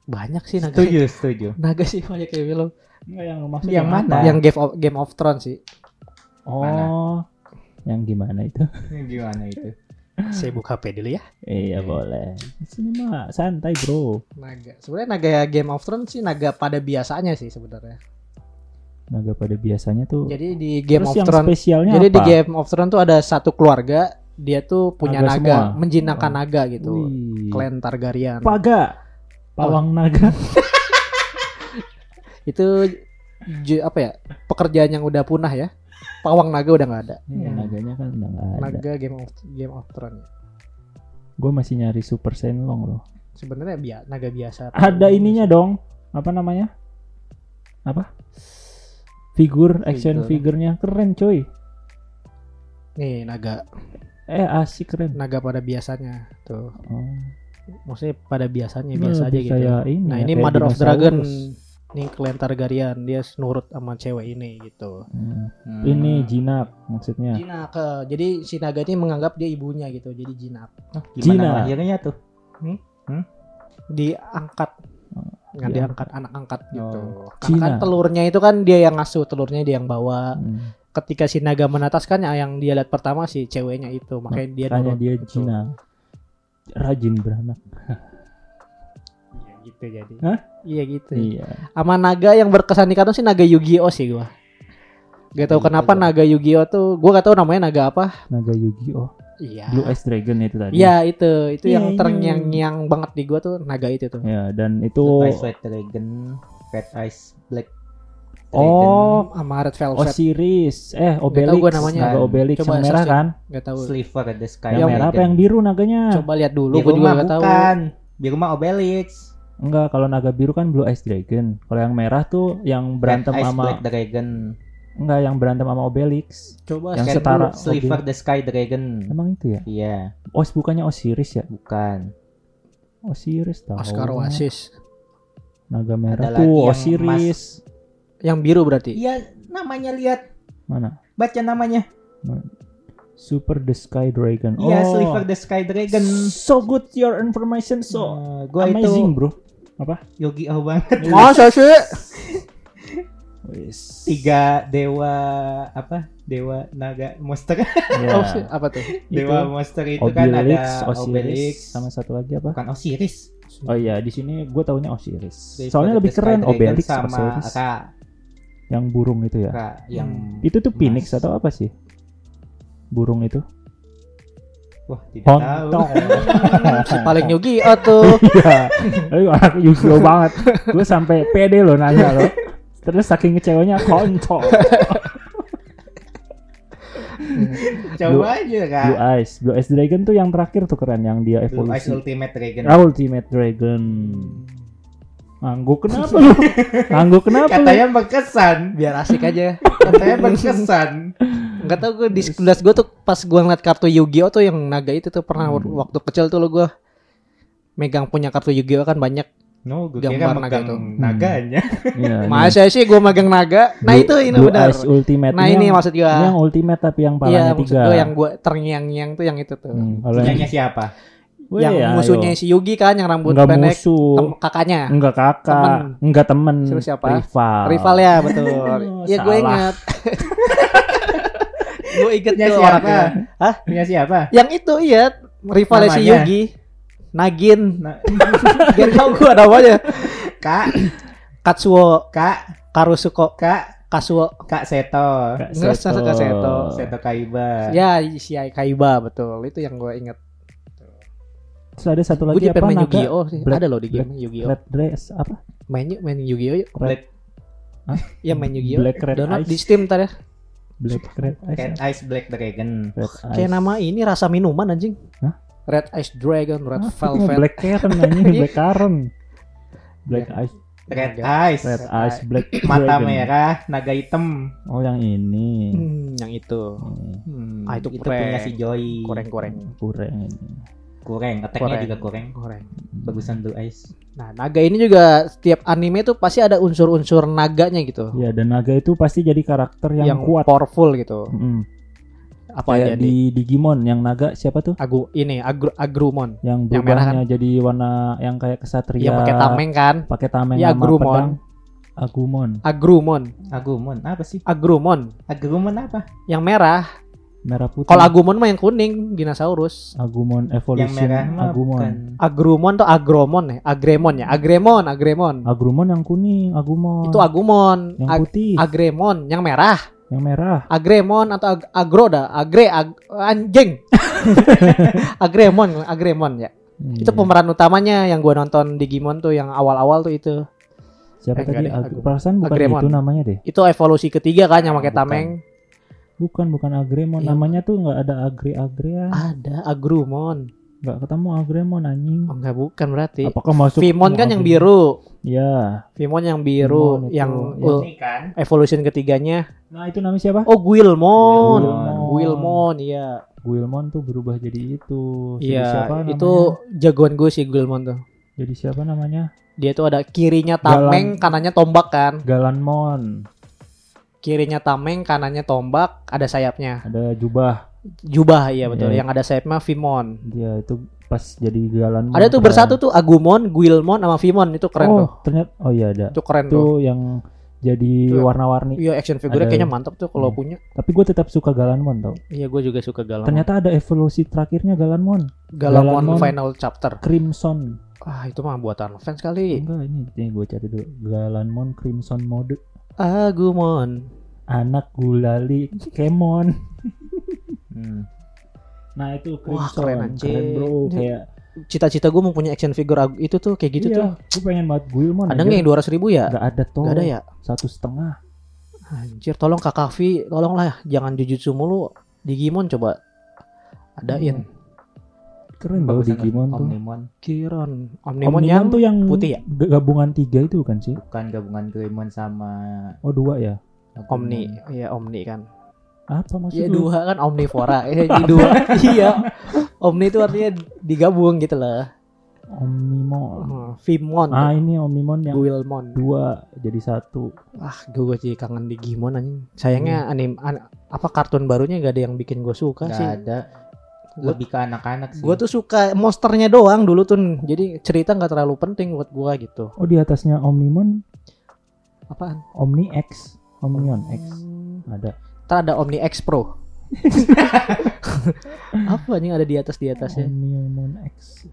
Speaker 1: Banyak sih naga.
Speaker 3: Setuju, setuju.
Speaker 1: Naga sih banyak di film.
Speaker 2: Enggak yang maksudnya
Speaker 3: Yang mana?
Speaker 1: Yang Game of, Game of Thrones sih.
Speaker 2: Oh. Yang gimana itu?
Speaker 3: Gimana itu?
Speaker 1: Saya buka HP dulu ya.
Speaker 2: Iya boleh. Sini mah santai bro.
Speaker 1: Naga. Sebenarnya naga Game of Thrones sih naga pada biasanya sih sebenarnya.
Speaker 2: Naga pada biasanya tuh.
Speaker 1: Jadi di Game
Speaker 2: Terus
Speaker 1: of Thrones
Speaker 2: spesialnya
Speaker 1: Jadi
Speaker 2: apa?
Speaker 1: di Game of Thrones tuh ada satu keluarga dia tuh punya
Speaker 2: Naga
Speaker 1: naga,
Speaker 2: semua?
Speaker 1: menjinakkan
Speaker 2: Oh.
Speaker 1: naga gitu.
Speaker 2: Wih.
Speaker 1: Klan Targaryen.
Speaker 2: Paga. Pawang naga.
Speaker 1: Itu apa ya? Pekerjaan yang udah punah ya. Pawang naga udah nggak ada.
Speaker 2: Iya, naganya kan udah nggak ada.
Speaker 1: Naga Game of Game of Thrones.
Speaker 2: Gue masih nyari Super Senlong loh.
Speaker 1: Sebenarnya bia- naga biasa.
Speaker 2: Ada ininya dong. Apa namanya? Apa? Figur, action
Speaker 1: Figur.
Speaker 2: figurnya keren coy.
Speaker 1: Nih naga,
Speaker 2: Eh asik keren.
Speaker 1: naga pada biasanya tuh.
Speaker 2: Oh.
Speaker 1: Maksudnya pada biasanya
Speaker 2: Ini
Speaker 1: biasa aja gitu.
Speaker 2: kayak ini
Speaker 1: Nah
Speaker 2: ya,
Speaker 1: ini Mother of. Dragon nih Clan Targaryen dia nurut sama cewek ini gitu.
Speaker 2: Hmm.
Speaker 3: Hmm.
Speaker 2: Ini jinak maksudnya.
Speaker 1: Jinak eh, jadi si naga ini menganggap dia ibunya gitu jadi jinak
Speaker 3: Gimana
Speaker 2: Cina.
Speaker 3: lahirnya tuh?
Speaker 1: diangkat nggak
Speaker 2: Diangkat.
Speaker 1: diangkat anak angkat gitu
Speaker 3: Oh.
Speaker 1: karena kan
Speaker 2: Cina.
Speaker 1: telurnya itu kan dia yang ngasuh telurnya dia yang bawa
Speaker 2: Hmm.
Speaker 1: ketika si naga menetas kan yang dia lihat pertama si ceweknya itu makanya dia
Speaker 2: Makanya dia
Speaker 1: gitu.
Speaker 2: jinak. Rajin beranak.
Speaker 1: iya gitu jadi
Speaker 2: Hah?
Speaker 1: iya gitu
Speaker 2: Iya.
Speaker 1: sama naga yang berkesan di kartun sih naga Yu-Gi-Oh sih gua Gak tau
Speaker 3: Gitu
Speaker 1: kenapa naga Yu-Gi-Oh tuh gua gak tahu namanya naga apa
Speaker 2: Naga Yu-Gi-Oh.
Speaker 1: Iya
Speaker 2: Blue Eyes Dragon itu tadi.
Speaker 1: Iya itu itu
Speaker 2: Iya,
Speaker 1: yang
Speaker 2: iya.
Speaker 1: terngiang-ngiang banget di gua tuh naga itu tuh
Speaker 2: Ya, dan itu
Speaker 3: Blue Eyes White Dragon, Red Eyes Black Dragon.
Speaker 2: Oh,
Speaker 1: sama Red Velvet
Speaker 2: Osiris. Eh,
Speaker 1: tahu
Speaker 2: Obelix.
Speaker 1: gua namanya.
Speaker 2: Naga Obelix
Speaker 1: Coba
Speaker 2: yang merah
Speaker 1: searching.
Speaker 2: kan?
Speaker 1: Gak tahu
Speaker 3: Sliver the Sky
Speaker 2: Yang merah apa yang biru naganya?
Speaker 1: coba lihat dulu
Speaker 3: Biru
Speaker 1: gua juga
Speaker 3: mah
Speaker 1: gak tahu
Speaker 3: bukan. Biru mah Obelix.
Speaker 2: Enggak, kalau naga biru kan Blue Eyes Dragon. Kalau yang merah tuh yang berantem
Speaker 3: Red Eyes
Speaker 2: sama
Speaker 3: Black Dragon.
Speaker 2: Enggak yang berantem sama Obelix.
Speaker 1: coba
Speaker 2: Yang
Speaker 3: Sky
Speaker 2: setara
Speaker 3: Sliver the Sky Dragon.
Speaker 2: Emang itu ya?
Speaker 3: Iya,
Speaker 2: Os bukannya Osiris ya?
Speaker 3: bukan.
Speaker 2: Osiris tahu.
Speaker 1: Oscar Oasis
Speaker 2: Naga merah
Speaker 3: Ada
Speaker 2: tuh
Speaker 3: yang
Speaker 2: Osiris.
Speaker 1: yang biru berarti
Speaker 3: Iya, namanya lihat.
Speaker 2: Mana?
Speaker 3: Baca namanya.
Speaker 2: Super the Sky Dragon.
Speaker 3: Iya,
Speaker 2: oh.
Speaker 3: Sliver the Sky Dragon.
Speaker 2: So good your information so
Speaker 3: Eh, gua
Speaker 2: amazing,
Speaker 3: itu
Speaker 2: bro.
Speaker 3: Yogi Oh banget.
Speaker 1: masa sih
Speaker 2: Wis.
Speaker 3: Tiga dewa apa? Dewa naga monster.
Speaker 1: Sih, apa tuh
Speaker 3: dewa monster itu kan
Speaker 2: Obelix,
Speaker 3: ada
Speaker 2: Osiris,
Speaker 3: Obelix.
Speaker 2: sama satu lagi apa?
Speaker 3: Bukan Osiris.
Speaker 2: Oh iya, di sini gue taunya Osiris.
Speaker 3: Sliver
Speaker 2: Soalnya lebih keren
Speaker 3: Dragon
Speaker 2: Obelix
Speaker 3: sama
Speaker 2: Osiris.
Speaker 3: Ra,
Speaker 2: Yang burung itu ya.
Speaker 3: Ra, yang
Speaker 2: Itu tuh Phoenix
Speaker 3: emas.
Speaker 2: atau apa sih? Burung itu?
Speaker 3: wah tidak tahu.
Speaker 2: Hontong.
Speaker 1: si paling Yugi oh tuh
Speaker 2: Iya. Anak Yu-Gi-Oh banget. Gue sampai pede loh nanya loh. Terus saking kecewanya kontol.
Speaker 3: Coba aja kak.
Speaker 2: Blue Eyes. Blue Eyes Dragon tuh yang terakhir tuh keren yang dia
Speaker 3: Blue Eyes
Speaker 2: evolusi.
Speaker 3: Ultimate Dragon.
Speaker 2: Ah, Ultimate Dragon. Ngangguk kenapa lu? Ngangguk kenapa lu?
Speaker 3: Katanya berkesan.
Speaker 1: biar asik aja
Speaker 3: Katanya berkesan.
Speaker 1: nggak tahu gue di kelas gue tuh pas gue ngeliat kartu Yu-Gi-Oh tuh yang naga itu tuh pernah
Speaker 2: Hmm.
Speaker 1: waktu kecil tuh lo gue megang punya kartu Yu-Gi-Oh kan banyak
Speaker 3: No, gue kira
Speaker 1: naga
Speaker 3: megang
Speaker 1: itu.
Speaker 3: naganya.
Speaker 2: Iya, ini.
Speaker 1: Masa sih gue megang naga? Nah
Speaker 2: Blue-
Speaker 1: itu ini
Speaker 2: Blue
Speaker 1: benar.
Speaker 2: Eyes Ultimate.
Speaker 1: Nah ini
Speaker 2: yang,
Speaker 1: maksud gue.
Speaker 2: ini yang Ultimate tapi yang
Speaker 1: Iya
Speaker 2: palanya
Speaker 1: maksud
Speaker 2: tiga.
Speaker 1: gue yang gue terngiang-ngiang tuh yang itu tuh.
Speaker 2: Hmm, kalau yang
Speaker 3: siapa?
Speaker 2: Weh,
Speaker 1: yang
Speaker 2: ayo.
Speaker 1: musuhnya si Yugi kan yang rambut
Speaker 2: Enggak
Speaker 1: pendek
Speaker 2: musuh.
Speaker 1: tem- kakaknya.
Speaker 2: Enggak kakak,
Speaker 1: Temen.
Speaker 2: enggak temen,
Speaker 1: Terus siapa?
Speaker 2: rival.
Speaker 1: Rival ya betul.
Speaker 2: Oh,
Speaker 1: ya gue ingat. gue inget
Speaker 3: Punya
Speaker 1: tuh
Speaker 3: siapa?
Speaker 1: orangnya. Hah?
Speaker 3: Punya siapa?
Speaker 1: Yang itu iya rivalnya si? Yugi. Nagin.
Speaker 3: Nah,
Speaker 1: Gak tau gue namanya.
Speaker 3: Kak,
Speaker 1: Katsuo
Speaker 3: Kak,
Speaker 1: Karusuko
Speaker 3: Kak,
Speaker 1: Kasuo.
Speaker 3: Kak Seto.
Speaker 2: Kak
Speaker 1: Enggak,
Speaker 2: Seto.
Speaker 1: Kak Seto.
Speaker 3: Seto Kaiba.
Speaker 1: Ya si Kaiba betul. Itu yang gue inget.
Speaker 2: Terus ada satu
Speaker 1: Gue
Speaker 2: lagi
Speaker 1: juga
Speaker 2: apa
Speaker 1: pengen main? Yu-Gi-Oh sih.
Speaker 2: Black-
Speaker 1: Ada loh di
Speaker 2: Black-
Speaker 1: game Yu-Gi-Oh.
Speaker 2: Red dress apa?
Speaker 1: Main yuk, main Yu-Gi-Oh yuk.
Speaker 3: Black,
Speaker 1: Ya main Yu-Gi-Oh.
Speaker 2: Black Red
Speaker 1: Download
Speaker 2: Eyes.
Speaker 1: di Steam ntar ya.
Speaker 2: Black red eyes.
Speaker 3: Red Ice Black Dragon.
Speaker 2: Red eyes.
Speaker 1: Kayak nama ini rasa minuman anjing.
Speaker 2: Hah?
Speaker 1: Red Ice Dragon, Red
Speaker 2: Ah,
Speaker 1: Velvet.
Speaker 2: Black Karen anjing, Black Karen. Black eyes,
Speaker 3: Red
Speaker 1: Naga.
Speaker 3: Ice.
Speaker 2: red eyes, black
Speaker 3: Mata
Speaker 2: dragon.
Speaker 3: merah, naga hitam.
Speaker 2: Oh yang ini.
Speaker 1: Hmm, yang itu.
Speaker 2: Hmm,
Speaker 3: Hmm,
Speaker 1: Ah, itu
Speaker 3: itu punya si Joy.
Speaker 1: Koreng-koreng.
Speaker 2: kurang ini.
Speaker 3: Kurang, attack-nya
Speaker 1: Koreng.
Speaker 3: juga.
Speaker 1: Koreng.
Speaker 3: Bagusan Blue Eyes.
Speaker 1: Nah, naga ini juga setiap anime tuh pasti ada unsur-unsur naganya gitu.
Speaker 2: Ya dan naga itu pasti jadi karakter yang,
Speaker 1: yang
Speaker 2: kuat.
Speaker 1: powerful gitu.
Speaker 2: Mm.
Speaker 1: Apa
Speaker 2: Kayak
Speaker 1: aja di
Speaker 2: di Digimon yang naga siapa tuh?
Speaker 1: Agu ini Agru, Agrumon.
Speaker 2: Yang
Speaker 1: Yang merah
Speaker 2: berubahnya jadi warna yang kayak kesatria.
Speaker 1: Yang pakai tameng kan?
Speaker 2: Pakai tameng sama
Speaker 1: Agrumon.
Speaker 2: Agumon.
Speaker 1: Agrumon.
Speaker 3: Agumon, apa sih?
Speaker 1: Agrumon.
Speaker 3: Agumon apa?
Speaker 1: Yang merah.
Speaker 2: Merah putih.
Speaker 1: Kalau Agumon mah yang kuning, dinosaurus.
Speaker 2: Agumon
Speaker 3: Yang
Speaker 2: Evolution
Speaker 3: merah mah
Speaker 2: Agumon.
Speaker 3: bukan.
Speaker 1: Agrumon tuh Agromon ya, Agremon ya, Agremon, Agremon.
Speaker 2: Agrumon yang kuning, Agumon.
Speaker 1: Itu Agumon,
Speaker 2: yang
Speaker 1: Ag-
Speaker 2: putih,
Speaker 1: Agremon, yang merah.
Speaker 2: Yang merah.
Speaker 1: Agremon atau ag- Agro dah, Agre, ag- anjing. Agremon, Agremon ya. Itu
Speaker 2: Iya.
Speaker 1: pemeran utamanya yang gua nonton Digimon tuh yang awal-awal tuh itu.
Speaker 2: Siapa
Speaker 1: Eh,
Speaker 2: tadi?
Speaker 1: deh,
Speaker 2: Ag- perasaan bukan
Speaker 1: Agremon.
Speaker 2: itu namanya deh.
Speaker 1: Itu evolusi ketiga kan yang pakai tameng.
Speaker 2: Bukan, bukan Agremon.
Speaker 1: Iya.
Speaker 2: Namanya tuh nggak ada Agre-Agrean.
Speaker 1: Ada Agrumon.
Speaker 2: Nggak ketemu Agremon anjing.
Speaker 1: Oh, enggak bukan berarti.
Speaker 2: Apakah masuk?
Speaker 1: Vimon kan yang biru.
Speaker 2: Ya.
Speaker 1: Vimon yang biru,
Speaker 2: Vimon
Speaker 1: yang
Speaker 2: ya.
Speaker 1: uh,
Speaker 3: kan.
Speaker 1: evolution ketiganya.
Speaker 2: Nah, itu namanya siapa?
Speaker 1: Oh, Guilmon.
Speaker 2: Guilmon.
Speaker 1: Iya.
Speaker 2: Guilmon tuh berubah jadi itu.
Speaker 1: Iya, itu jagoan gue sih Guilmon tuh.
Speaker 2: Jadi siapa namanya?
Speaker 1: Dia tuh ada kirinya tameng, kanannya tombak kan.
Speaker 2: Galanmon.
Speaker 1: Kirinya tameng, kanannya tombak, ada sayapnya.
Speaker 2: Ada jubah.
Speaker 1: Jubah iya betul.
Speaker 2: Iya.
Speaker 1: Yang ada sayapnya Vimon.
Speaker 2: Dia itu pas jadi Galanmon.
Speaker 1: Ada tuh
Speaker 2: keren.
Speaker 1: bersatu tuh Agumon, Guilmon sama Vimon itu keren
Speaker 2: oh,
Speaker 1: tuh.
Speaker 2: ternyata oh iya ada.
Speaker 1: Itu keren
Speaker 2: Itu
Speaker 1: tuh.
Speaker 2: yang jadi
Speaker 1: Tuh.
Speaker 2: warna-warni.
Speaker 1: Iya action figure kayaknya mantap tuh kalau
Speaker 2: Hmm.
Speaker 1: punya.
Speaker 2: Tapi gue tetap suka Galanmon tau.
Speaker 1: Iya gue juga suka Galamon.
Speaker 2: Ternyata ada evolusi terakhirnya Galanmon.
Speaker 1: Galamon,
Speaker 2: Galamon.
Speaker 1: Final Chapter.
Speaker 2: Crimson.
Speaker 1: Ah itu mah buatan fans kali.
Speaker 2: Enggak ini, ini gue cari dulu. Galanmon Crimson mode.
Speaker 1: Agumon.
Speaker 2: Anak gulali Kemon.
Speaker 3: Hmm.
Speaker 2: Nah itu
Speaker 1: Wah, keren, anjing.
Speaker 2: bro. Kayak
Speaker 1: Cita-cita gue mau punya action figure itu tuh kayak gitu tuh.
Speaker 2: iya, gue pengen banget Guilmon.
Speaker 1: Ada nggak yang dua ribu ya?
Speaker 2: Gak ada tuh.
Speaker 1: Gak ada ya?
Speaker 2: Satu setengah.
Speaker 1: Anjir, tolong Kak Kavi, tolonglah jangan jujutsu mulu. Digimon coba adain.
Speaker 2: Keren tau
Speaker 3: Bagusan
Speaker 2: Digimon tuh.
Speaker 3: Omnimon.
Speaker 1: Kiron, Omnimon,
Speaker 2: Omnimon
Speaker 1: yang
Speaker 2: tuh yang
Speaker 1: putih ya?
Speaker 2: gabungan tiga itu kan sih?
Speaker 3: Bukan gabungan Greymon sama
Speaker 2: Oh dua ya?
Speaker 1: Omni, iya Omni kan.
Speaker 2: Apa maksud
Speaker 1: Iya
Speaker 2: lu?
Speaker 1: dua kan Omnivora, eh di dua. iya. Omni itu artinya digabung gitu lah.
Speaker 2: Omnimon.
Speaker 1: Hmm, Vimon,
Speaker 2: Ah ini Omnimon yang
Speaker 1: Guilmon.
Speaker 2: dua jadi satu.
Speaker 1: Ah, gue sih kangen Digimon anjing. Sayangnya anim an- apa kartun barunya gak ada yang bikin gue suka
Speaker 3: Nggak
Speaker 1: sih.
Speaker 3: ada. Lebih ke anak-anak sih.
Speaker 1: Gue tuh suka monsternya doang dulu tuh. Jadi cerita nggak terlalu penting buat gue gitu.
Speaker 2: Oh di atasnya Omnimon
Speaker 1: Apaan?
Speaker 2: Omni X, Omnion X ada.
Speaker 1: Ntar ada Omni X Pro. Apa nih ada di atas di atasnya?
Speaker 2: Omnion X.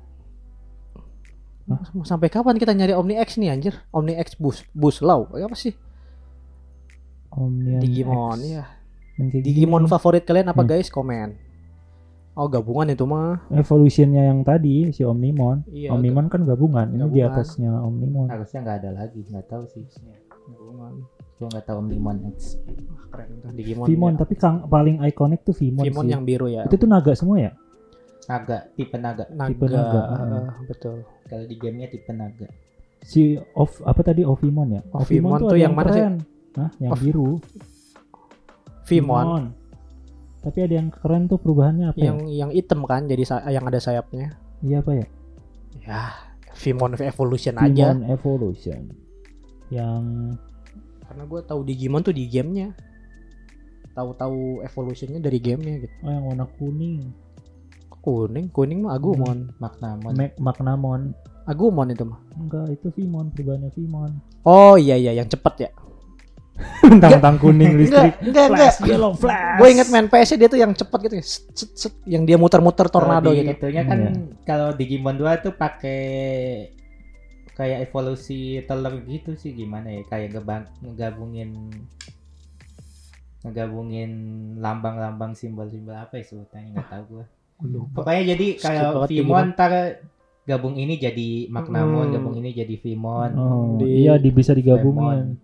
Speaker 1: Mau Sampai kapan kita nyari Omni X nih anjir? Omni X Bus Bus Law. Apa sih?
Speaker 2: Omnion
Speaker 1: Digimon
Speaker 2: X.
Speaker 1: ya.
Speaker 2: Kayak
Speaker 1: Digimon
Speaker 2: gini.
Speaker 1: favorit kalian apa
Speaker 2: Hmm.
Speaker 1: guys? Komen. Oh gabungan itu mah.
Speaker 2: Evolutionnya yang tadi si Omnimon.
Speaker 1: Iya.
Speaker 2: Omnimon kan gabungan. Ini di atasnya Omnimon.
Speaker 3: harusnya nggak ada lagi, nggak tahu sih.
Speaker 1: Gabungan.
Speaker 3: Gua nggak tahu Omnimon X.
Speaker 1: Wah, keren tuh Digimon.
Speaker 2: Vimon
Speaker 1: ya.
Speaker 2: tapi kang, paling ikonik tuh Vimon,
Speaker 1: Vimon
Speaker 2: sih.
Speaker 1: yang biru ya.
Speaker 2: Itu tuh naga semua ya?
Speaker 3: Naga, tipe naga.
Speaker 1: naga.
Speaker 2: tipe naga,
Speaker 1: eh, betul.
Speaker 3: Kalau di gamenya tipe naga.
Speaker 2: Si of apa tadi Ovimon ya?
Speaker 1: Ovimon tuh
Speaker 2: ada
Speaker 1: yang mana sih?
Speaker 2: Hah, yang
Speaker 1: Ov-
Speaker 2: biru.
Speaker 1: Vimon
Speaker 2: Tapi ada yang keren tuh perubahannya apa
Speaker 1: yang yang hitam kan jadi sa- yang ada sayapnya.
Speaker 2: ya? Iya apa ya?
Speaker 1: Ya, Vimon Evolution aja.
Speaker 2: Digimon Evolution. Yang
Speaker 1: Karena gue tahu Digimon tuh di gamenya. Tahu-tahu evolutionnya dari gamenya gitu.
Speaker 2: oh yang warna kuning.
Speaker 1: Kuning, kuning mah Agumon.
Speaker 3: Maknamon.
Speaker 2: Mac Magnamon.
Speaker 1: Agumon itu mah.
Speaker 2: Enggak, itu Vimon, perubahannya Vimon.
Speaker 1: Oh iya iya yang cepet ya.
Speaker 2: Tentang kuning listrik.
Speaker 1: Enggak, enggak.
Speaker 2: Flash, yellow flash.
Speaker 1: Gue inget main PS dia tuh yang cepet gitu, set, set, set, yang dia muter-muter tornado gitu.
Speaker 3: Itunya kan
Speaker 2: Iya.
Speaker 3: kalau Digimon 2 tuh pakai kayak evolusi telur gitu sih gimana ya kayak ngegabungin ngegabungin lambang-lambang simbol-simbol apa ya sebutannya nggak tahu gua. Pokoknya jadi kalau Vimon ntar gabung ini jadi Magnamon,
Speaker 1: Hmm.
Speaker 3: gabung ini jadi Vimon.
Speaker 2: Oh,
Speaker 1: Di-
Speaker 2: iya di, bisa digabungin.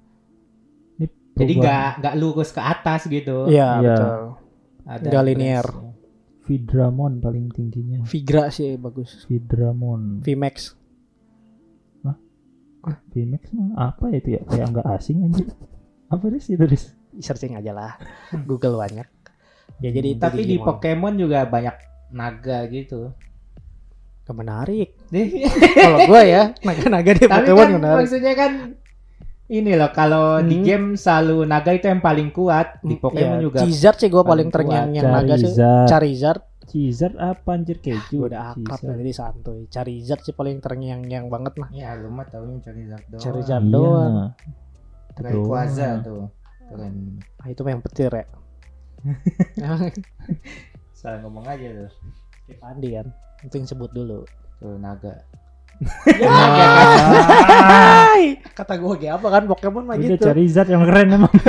Speaker 2: Ini
Speaker 3: Jadi nggak nggak lurus ke atas gitu.
Speaker 1: Iya
Speaker 2: Iya.
Speaker 1: betul.
Speaker 3: Ada
Speaker 1: nggak linear.
Speaker 3: branch-nya.
Speaker 2: Vidramon paling tingginya.
Speaker 1: Vigra sih bagus.
Speaker 2: Vidramon.
Speaker 1: Vmax.
Speaker 2: VMAX mah apa itu ya? Kayak nggak asing aja. Apa sih itu Riz?
Speaker 1: Searching aja lah. Google banyak. Ya jadi
Speaker 3: Tapi di. Pokemon juga banyak naga gitu.
Speaker 1: Gak menarik. Kalau gue ya naga-naga di
Speaker 3: Tapi
Speaker 1: Pokemon
Speaker 3: kan
Speaker 1: menarik.
Speaker 3: maksudnya kan ini loh kalau di
Speaker 1: Hmm.
Speaker 3: game selalu naga itu yang paling kuat di Pokemon
Speaker 1: Ya,
Speaker 3: juga.
Speaker 1: Charizard sih gue paling
Speaker 3: paling
Speaker 1: terngiang yang naga sih.
Speaker 2: Charizard.
Speaker 1: Charizard
Speaker 2: apa anjir keju?
Speaker 1: Gue udah akrab
Speaker 2: Charizard.
Speaker 1: jadi santuy. Charizard sih paling terngiang-ngiang banget lah.
Speaker 3: Ya lu mah tahu Charizard doang.
Speaker 1: Charizard
Speaker 2: Iya.
Speaker 1: doang.
Speaker 3: Rayquaza
Speaker 2: Doang.
Speaker 3: tuh. Keren.
Speaker 1: Ah, itu mah yang petir ya. Emang
Speaker 3: Salah ngomong aja tuh.
Speaker 1: Pandi kan. Itu yang sebut dulu.
Speaker 3: Tuh naga.
Speaker 1: Hai, kata gue kayak apa kan Pokemon mah
Speaker 2: Udah
Speaker 1: gitu.
Speaker 2: Charizard yang keren emang.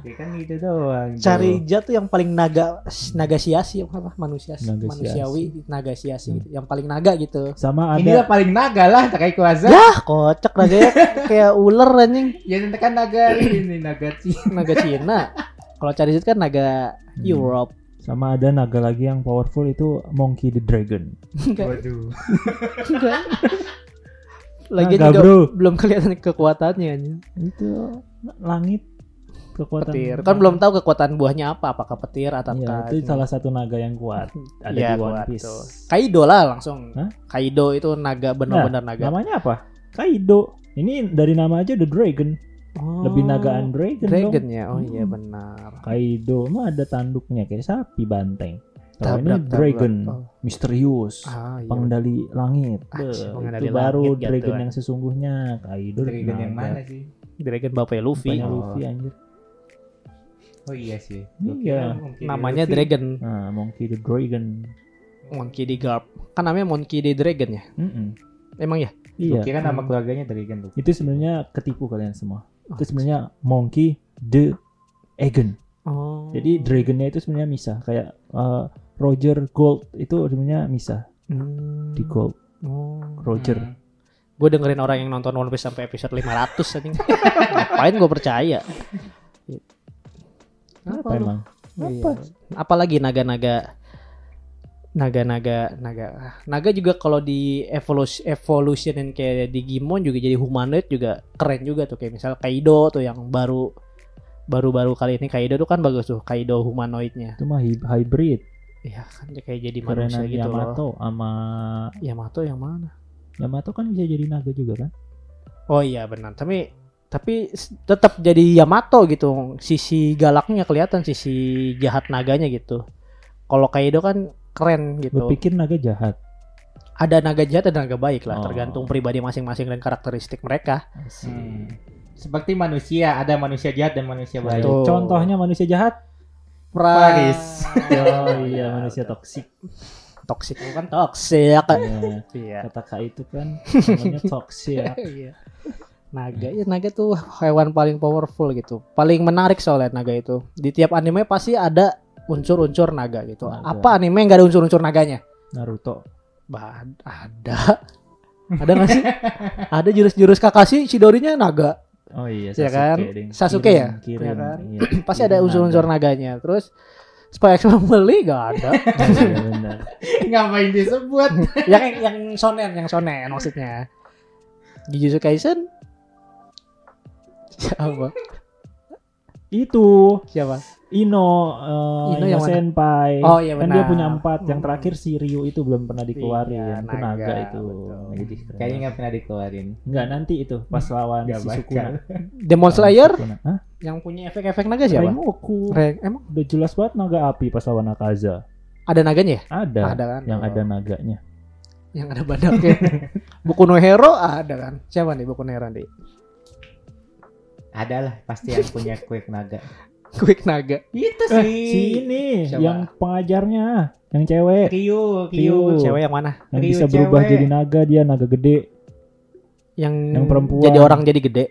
Speaker 3: Ya kan gitu doang. tuh.
Speaker 1: Charizard tuh yang paling naga naga siasi apa manusia
Speaker 2: Naga
Speaker 1: manusiawi naga siasi gitu. Yang paling naga gitu.
Speaker 2: Sama
Speaker 3: Inilah
Speaker 2: ada
Speaker 3: paling naga lah Rayquaza.
Speaker 1: Yah, kocak naganya kayak ular anjing.
Speaker 3: Ya nanti kan naga ini naga Cina.
Speaker 1: Naga Cina. Kalau Charizard kan naga
Speaker 2: Hmm.
Speaker 1: Europe.
Speaker 2: Sama ada naga lagi yang powerful itu Monkey the Dragon.
Speaker 3: Waduh.
Speaker 1: enggak. Lagi
Speaker 2: Naga,
Speaker 1: juga
Speaker 2: bro.
Speaker 1: belum kelihatan kekuatannya.
Speaker 2: Itu langit kekuatan.
Speaker 1: Petir. Kan belum tahu kekuatan buahnya apa, apakah petir atau
Speaker 2: Iya, itu salah satu naga yang kuat. Ada
Speaker 1: Iya,
Speaker 2: di One
Speaker 1: kuat
Speaker 2: Piece.
Speaker 1: tuh. Kaido lah langsung.
Speaker 2: Hah?
Speaker 1: Kaido itu naga benar-benar naga.
Speaker 2: Namanya apa? Kaido. Ini dari nama aja The Dragon.
Speaker 1: Oh,
Speaker 2: Lebih nagaan Dragon,
Speaker 1: Dragon
Speaker 2: dong.
Speaker 1: ya. Oh iya
Speaker 2: Hmm.
Speaker 1: benar.
Speaker 2: Kaido mah ada tanduknya kayak sapi banteng. Kalau ini
Speaker 1: Tabrak,
Speaker 2: Dragon,
Speaker 1: tabrak. Oh.
Speaker 2: misterius,
Speaker 1: Ah, iya.
Speaker 2: pengendali langit.
Speaker 1: Ah, pengendali
Speaker 2: itu baru
Speaker 1: langit,
Speaker 2: Dragon
Speaker 1: jatuh.
Speaker 2: yang sesungguhnya. Kaido
Speaker 3: Dragon yang mana sih?
Speaker 1: Dragon bapaknya Luffy.
Speaker 2: Bapaknya
Speaker 3: Oh.
Speaker 2: Luffy anjir.
Speaker 3: Oh iya sih.
Speaker 2: Iya.
Speaker 1: Namanya Dragon.
Speaker 2: Nah, Monkey the Dragon.
Speaker 1: Monkey D. Garp. Kan namanya Monkey D. Dragon ya?
Speaker 2: Mm-mm.
Speaker 1: Emang ya?
Speaker 3: Iya.
Speaker 2: Iya.
Speaker 3: Kira nama keluarganya Dragon tuh.
Speaker 2: Itu sebenarnya ketipu kalian semua. Itu sebenarnya Monkey the Dragon.
Speaker 1: Oh.
Speaker 2: Jadi dragonnya itu sebenarnya misah kayak uh, Roger Gold itu sebenarnya misah
Speaker 1: Hmm.
Speaker 2: di Gold
Speaker 1: Oh.
Speaker 2: Roger.
Speaker 3: Hmm.
Speaker 1: Gue dengerin orang yang nonton One Piece sampai episode 500 anjing. Ngapain gue percaya?
Speaker 2: Apa
Speaker 1: lu?
Speaker 2: emang?
Speaker 1: Iya. Apalagi naga-naga naga-naga naga naga juga kalau di evolusi evolutionin kayak Digimon juga jadi humanoid juga keren juga tuh. Kayak misal Kaido tuh yang baru baru-baru kali ini Kaido tuh kan bagus tuh Kaido humanoidnya.
Speaker 2: Itu mah hy- hybrid.
Speaker 1: Iya kan kayak jadi manusia
Speaker 2: Kerenan
Speaker 1: gitu
Speaker 2: Yamato
Speaker 1: loh
Speaker 2: sama
Speaker 1: Yamato yang mana?
Speaker 2: Yamato kan bisa jadi naga juga kan?
Speaker 1: oh iya benar. Tapi tapi tetap jadi Yamato gitu. Sisi galaknya kelihatan sisi jahat naganya gitu. Kalau Kaido kan keren gitu
Speaker 2: pikir naga jahat.
Speaker 1: ada naga jahat dan naga baik lah
Speaker 2: Oh.
Speaker 1: tergantung pribadi masing-masing dan karakteristik mereka
Speaker 3: Hmm. Seperti manusia, ada manusia jahat dan manusia baik.
Speaker 1: Betul.
Speaker 2: Contohnya manusia jahat.
Speaker 3: Paris.
Speaker 2: Oh iya manusia toksik.
Speaker 1: toksik bukan toksik
Speaker 2: Iya.
Speaker 1: iya
Speaker 2: Kata Kak itu kan namanya toksik.
Speaker 1: Iya. naga ya naga tuh hewan paling powerful gitu paling menarik soalnya naga itu di tiap anime pasti ada unsur-unsur naga gitu
Speaker 2: Naga.
Speaker 1: apa anime yang gak ada unsur-unsur naganya
Speaker 2: Naruto.
Speaker 1: bah ada ada nggak sih ada jurus-jurus Kakashi Chidorinya naga
Speaker 2: Oh iya
Speaker 1: Ya kan?
Speaker 2: ding.
Speaker 1: Sasuke ya?
Speaker 2: Kirim,
Speaker 1: Ya kan?
Speaker 2: Iya.
Speaker 1: pasti ada unsur-unsur
Speaker 2: naga.
Speaker 1: naganya terus Spy X Family gak ada
Speaker 2: Iya.
Speaker 3: Ngapain disebut?
Speaker 1: yang yang shonen yang shonen maksudnya Jujutsu Kaisen siapa
Speaker 2: Itu
Speaker 1: siapa
Speaker 2: Ino, eh,
Speaker 1: Ino
Speaker 2: Ino,
Speaker 1: yang mana?
Speaker 2: Senpai.
Speaker 1: Oh, iya
Speaker 2: Kan dia
Speaker 1: benar.
Speaker 2: punya empat. Yang
Speaker 1: Hmm.
Speaker 2: terakhir si Ryu itu belum pernah dikeluarin.
Speaker 1: Iya,
Speaker 2: itu naga,
Speaker 1: naga,
Speaker 2: itu. Jadi keren.
Speaker 3: Kayaknya nggak pernah dikeluarin.
Speaker 2: Enggak nanti itu pas lawan
Speaker 3: Nggak
Speaker 2: si
Speaker 3: bakal.
Speaker 2: Sukuna.
Speaker 1: Demon Slayer
Speaker 2: Sukuna. Hah?
Speaker 1: yang punya efek-efek naga siapa?
Speaker 2: Rengoku.
Speaker 1: Reng, emang
Speaker 2: Udah jelas banget naga api pas lawan Akaza.
Speaker 1: ada naganya ya?
Speaker 2: Ada.
Speaker 1: Ada kan?
Speaker 2: Yang
Speaker 1: Oh.
Speaker 2: ada naganya.
Speaker 1: Yang ada badaknya. Buku no Hero ada kan? Siapa nih Buku no Hero nih?
Speaker 3: Ada lah pasti yang punya quick naga.
Speaker 1: Quick naga.
Speaker 3: Itu
Speaker 2: Eh,
Speaker 3: sih.
Speaker 2: si ini
Speaker 1: Siapa?
Speaker 2: yang pengajarnya, yang cewek,
Speaker 3: Ryu,
Speaker 2: Ryu.
Speaker 1: Cewek yang mana?
Speaker 2: yang
Speaker 3: Ryu
Speaker 2: bisa berubah
Speaker 3: cewek.
Speaker 2: jadi naga, dia naga gede.
Speaker 1: Yang,
Speaker 2: Yang perempuan.
Speaker 1: jadi orang jadi gede.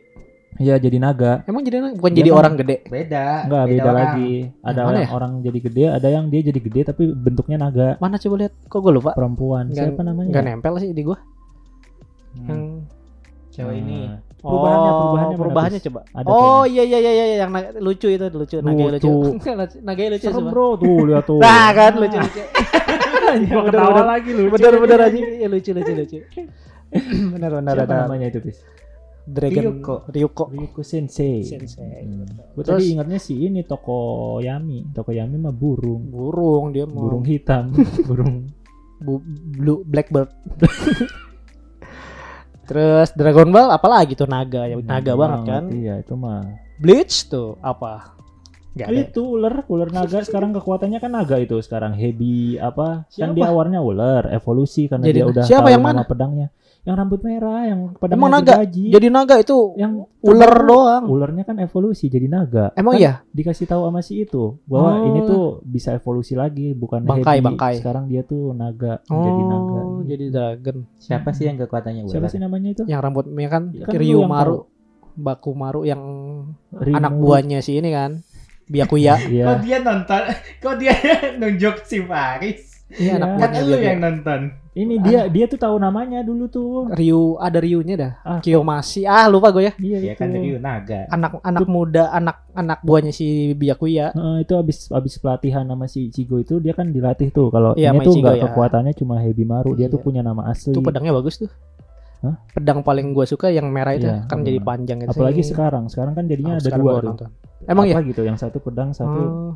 Speaker 2: Iya, jadi naga.
Speaker 1: Emang jadi bukan
Speaker 2: Dia
Speaker 1: jadi
Speaker 2: kan-
Speaker 1: orang gede.
Speaker 3: Beda.
Speaker 2: Enggak, beda,
Speaker 3: orang.
Speaker 2: lagi. Ada yang
Speaker 1: ya?
Speaker 2: orang jadi gede, ada yang dia jadi gede tapi bentuknya naga.
Speaker 1: Mana coba lihat? Kok gue lupa?
Speaker 2: Perempuan.
Speaker 1: Nggak-
Speaker 2: Siapa namanya?
Speaker 1: Nggak nempel sih di gua.
Speaker 3: Hmm.
Speaker 1: Yang
Speaker 3: Cewek ini.
Speaker 2: Perubahannya,
Speaker 1: Oh,
Speaker 2: perubahannya
Speaker 1: perubahannya coba.
Speaker 2: Ada
Speaker 1: oh iya iya iya iya yang naga- lucu itu lucu, naga
Speaker 2: Lucu.
Speaker 1: naga lucu
Speaker 2: Serem
Speaker 1: sumpah.
Speaker 2: bro tuh lihat tuh.
Speaker 1: Nah kan lucu lucu.
Speaker 2: Gua ketawa
Speaker 1: bener.
Speaker 2: lagi lucu.
Speaker 1: bener bener aja ya, lucu lucu lucu. bener bener
Speaker 2: Siapa
Speaker 1: ada
Speaker 2: namanya itu, Pis?
Speaker 1: Dragon
Speaker 3: Ryuko.
Speaker 1: Ryuko.
Speaker 2: Ryuko Sensei.
Speaker 1: Sensei.
Speaker 2: Hmm. Gue tadi ingatnya si ini toko Yami. Toko Yami mah burung.
Speaker 1: Burung dia mau
Speaker 2: Burung hitam. burung.
Speaker 1: bu- blue blackbird. Terus Dragon Ball apalagi tuh naga ya naga banget kan.
Speaker 2: Iya, itu mah.
Speaker 1: Bleach tuh apa? Gak ada.
Speaker 2: Itu ular, ular naga sekarang kekuatannya kan naga itu sekarang heavy apa?
Speaker 1: Siapa?
Speaker 2: Kan dia awalnya ular, evolusi karena
Speaker 1: Jadi
Speaker 2: dia udah
Speaker 1: siapa
Speaker 2: tahu
Speaker 1: yang
Speaker 2: nama
Speaker 1: mana?
Speaker 2: pedangnya. Yang rambut merah, yang pedangnya
Speaker 1: Emang naga?
Speaker 2: gergaji.
Speaker 1: Jadi naga itu
Speaker 2: yang
Speaker 1: ular doang.
Speaker 2: Ularnya kan evolusi jadi naga.
Speaker 1: Emang
Speaker 2: Kan
Speaker 1: iya?
Speaker 2: Dikasih tahu sama si itu bahwa
Speaker 1: Oh.
Speaker 2: ini tuh bisa evolusi lagi, bukan
Speaker 1: Bangkai,
Speaker 2: heavy.
Speaker 1: bangkai.
Speaker 2: Sekarang dia tuh naga, jadi naga.
Speaker 1: Oh, jadi dragon.
Speaker 3: Siapa sih yang kekuatannya ular?
Speaker 2: Siapa sih namanya itu?
Speaker 1: Yang rambutnya kan,
Speaker 2: Ya kan lu
Speaker 1: Ryu
Speaker 2: yang
Speaker 1: Maru, Baku Maru yang
Speaker 2: Rimuru.
Speaker 1: anak buahnya si ini kan. Byakuya.
Speaker 2: Iya.
Speaker 3: Kok dia nonton? Kok dia nunjuk si Faris?
Speaker 1: Iya, anak
Speaker 2: Iya.
Speaker 3: Kan
Speaker 1: buahnya
Speaker 3: lu yang nonton.
Speaker 2: Ini dia dia tuh tahu namanya dulu tuh.
Speaker 1: Ryu ada Ryu-nya dah.
Speaker 2: Ah.
Speaker 1: Kiyomashi. Ah, lupa gue ya.
Speaker 2: Iya
Speaker 3: Ya
Speaker 2: itu.
Speaker 3: kan Ryu naga.
Speaker 1: Anak anak muda, anak anak buahnya si Byakuya.
Speaker 2: Heeh, itu abis abis pelatihan sama si Ichigo itu dia kan dilatih tuh kalau
Speaker 1: Iya,
Speaker 2: ini tuh
Speaker 1: Ichigo
Speaker 2: nggak
Speaker 1: ya.
Speaker 2: kekuatannya cuma Hebi Maru dia tuh
Speaker 1: Iya.
Speaker 2: punya nama asli
Speaker 1: Itu pedangnya bagus tuh.
Speaker 2: Hah?
Speaker 1: Pedang paling gue suka yang merah itu
Speaker 2: Iya,
Speaker 1: kan
Speaker 2: benar.
Speaker 1: jadi panjang gitu.
Speaker 2: apalagi sekarang sekarang kan jadinya
Speaker 1: Oh,
Speaker 2: ada dua tuh.
Speaker 1: Emang ya?
Speaker 2: Apa gitu yang satu pedang satu
Speaker 1: Oh,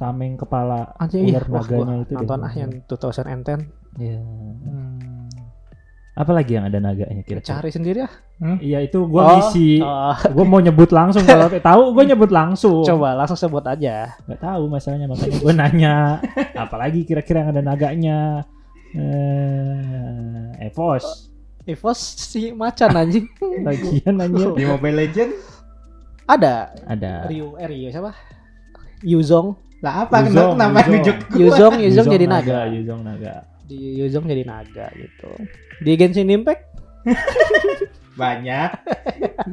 Speaker 2: tameng kepala
Speaker 1: anjing iya.
Speaker 2: ular
Speaker 1: gua
Speaker 2: naganya itu deh.
Speaker 1: nonton ah yang 2010.
Speaker 2: Iya.
Speaker 1: Hmm.
Speaker 2: apalagi yang ada naganya kira-kira
Speaker 1: Cari sendiri ah.
Speaker 2: iya itu gua
Speaker 1: Oh,
Speaker 2: ngisi
Speaker 1: oh.
Speaker 2: gua mau nyebut langsung kalau tahu gua nyebut langsung
Speaker 1: Coba langsung sebut aja.
Speaker 2: nggak tahu masalahnya makanya gua nanya apalagi kira-kira yang ada naganya eh Evos
Speaker 1: Evos si macan anjing.
Speaker 2: lagian anjir
Speaker 3: Di Mobile Legend?
Speaker 1: Ada
Speaker 2: ada
Speaker 1: Ryu, eh Ryu siapa? Yuzong.
Speaker 3: Lah apa?
Speaker 2: Yuzong,
Speaker 3: Kenapa
Speaker 2: Yuzong.
Speaker 3: nunjuk gua?
Speaker 1: Yuzong, Yuzong jadi naga.
Speaker 2: Yuzong naga
Speaker 1: Di Yuzong jadi naga gitu. Di Genshin Impact
Speaker 3: Banyak.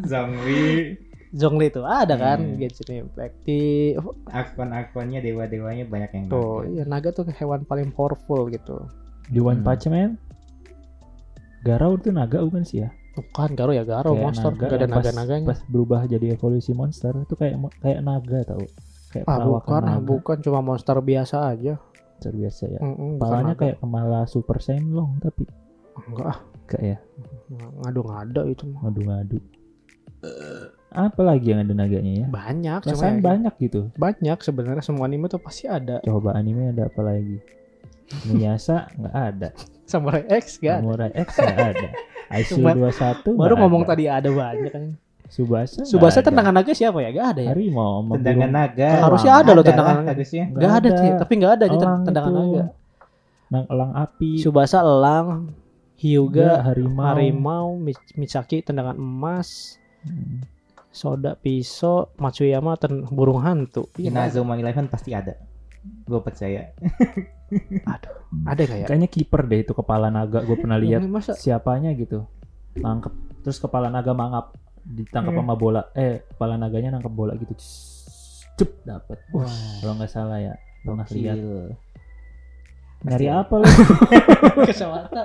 Speaker 3: Zongli.
Speaker 1: Zhongli itu ada kan
Speaker 3: Hmm.
Speaker 1: Genshin Impact. Di
Speaker 3: Akun-akunnya dewa-dewanya banyak yang
Speaker 1: tuh,
Speaker 3: naga.
Speaker 1: iya naga tuh hewan paling powerful gitu.
Speaker 2: di One
Speaker 3: Hmm.
Speaker 2: Punch Man Garou tuh naga bukan sih ya
Speaker 1: Bukan Garo ya Garo
Speaker 2: Kayak
Speaker 1: monster,
Speaker 2: naga
Speaker 1: gak ada naga-naganya.
Speaker 2: pas berubah jadi evolusi monster itu kayak kayak naga tau kayak
Speaker 1: Ah bukan, ah, bukan cuma monster biasa aja.
Speaker 2: Monster biasa ya
Speaker 1: naga.
Speaker 2: kayak kepala super senlong tapi
Speaker 1: enggak ah,
Speaker 2: kayak ya
Speaker 1: ngadu-ngadu itu mah.
Speaker 2: ngadu-ngadu apa lagi yang ada naganya ya
Speaker 1: Banyak, cuma
Speaker 2: perasaan
Speaker 1: ya-
Speaker 2: banyak gitu
Speaker 1: banyak sebenarnya semua anime tuh pasti ada.
Speaker 2: coba anime ada apa lagi Miyasa nggak ada
Speaker 1: Samurai X gak ada.
Speaker 2: Samurai X nggak ada ICU
Speaker 1: Cuma-
Speaker 2: 21
Speaker 1: Baru ngomong
Speaker 2: ada.
Speaker 1: tadi ada banyak kan.
Speaker 2: Subasa
Speaker 1: Subasa tendangan naga siapa ya? Gak ada ya?
Speaker 2: harimau
Speaker 3: Tendangan naga.
Speaker 1: Harusnya ada loh tendangan naga.
Speaker 2: Nggak
Speaker 1: Gak ada sih, tapi gak ada aja
Speaker 2: Elang
Speaker 1: tendangan naga.
Speaker 2: Nang elang api
Speaker 1: Subasa elang, Hyuga,
Speaker 2: harimau,
Speaker 1: harimau, Mi- Misaki tendangan emas,
Speaker 2: Hmm.
Speaker 1: Soda pisau, Matsuyama ten burung hantu. Iya.
Speaker 3: Inazuma Eleven pasti ada. Gue percaya.
Speaker 1: ada gak ya?
Speaker 2: Kayaknya kiper deh itu kepala naga gue pernah lihat siapanya gitu. Nangkep terus kepala naga mangap ditangkap
Speaker 3: Hmm.
Speaker 2: sama bola. Eh, kepala naganya nangkep bola gitu. Cep dapat.
Speaker 3: Wah.
Speaker 2: Kalau nggak salah ya. Pernah lihat. Nyari apa lu?
Speaker 1: kacamata.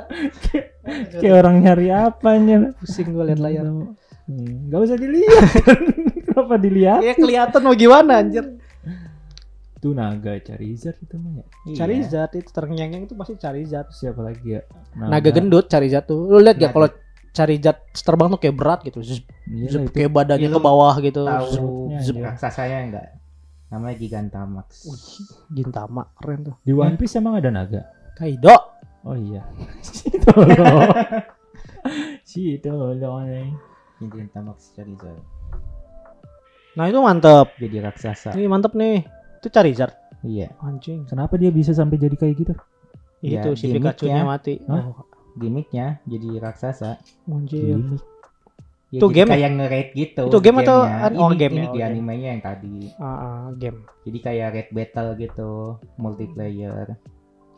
Speaker 2: Kayak orang nyari apanya?
Speaker 1: Pusing gue liat layar.
Speaker 2: Hmm, Gak usah dilihat. Kenapa dilihat?
Speaker 1: Ya kelihatan mau gimana anjir.
Speaker 2: Itu naga Charizard itu mah ya.
Speaker 3: Iya.
Speaker 1: Charizard itu terngiang-ngiang itu pasti Charizard.
Speaker 2: Siapa lagi ya?
Speaker 1: Naga gendut Charizard tuh. Lu lihat gak
Speaker 3: Naga.
Speaker 1: kalau Charizard terbang tuh kayak berat gitu. Zzz,
Speaker 2: Iya lah itu.
Speaker 1: kayak badannya
Speaker 3: Iya,
Speaker 1: ke bawah gitu.
Speaker 3: tahu.
Speaker 2: Iya.
Speaker 3: Raksasanya enggak? Namanya Gigantamax.
Speaker 1: Wih, Gintama keren tuh.
Speaker 2: Di One Piece emang ada naga?
Speaker 1: Kaido.
Speaker 2: Oh iya. si tolong. si tolong.
Speaker 3: Gigantamax Charizard.
Speaker 1: Nah itu mantep.
Speaker 3: Jadi raksasa.
Speaker 1: Ini mantep nih. Itu Charizard.
Speaker 3: Iya.
Speaker 1: Anjing.
Speaker 2: Kenapa dia bisa sampai jadi kayak gitu?
Speaker 3: Ya,
Speaker 1: itu si Pikachu-nya
Speaker 3: ya.
Speaker 1: mati.
Speaker 2: Hah?
Speaker 1: Oh,
Speaker 3: Gimiknya jadi raksasa.
Speaker 1: anjir.
Speaker 2: Gimik.
Speaker 3: Ya,
Speaker 1: Itu game ya?
Speaker 3: kayak nge-raid gitu.
Speaker 1: Itu game atau-
Speaker 3: gamenya.
Speaker 1: oh,
Speaker 3: Ini-
Speaker 1: game
Speaker 3: ini
Speaker 1: ya,
Speaker 3: di
Speaker 1: oh, game.
Speaker 3: animenya yang tadi.
Speaker 1: Ah, ah, game.
Speaker 3: Jadi kayak raid battle gitu, multiplayer.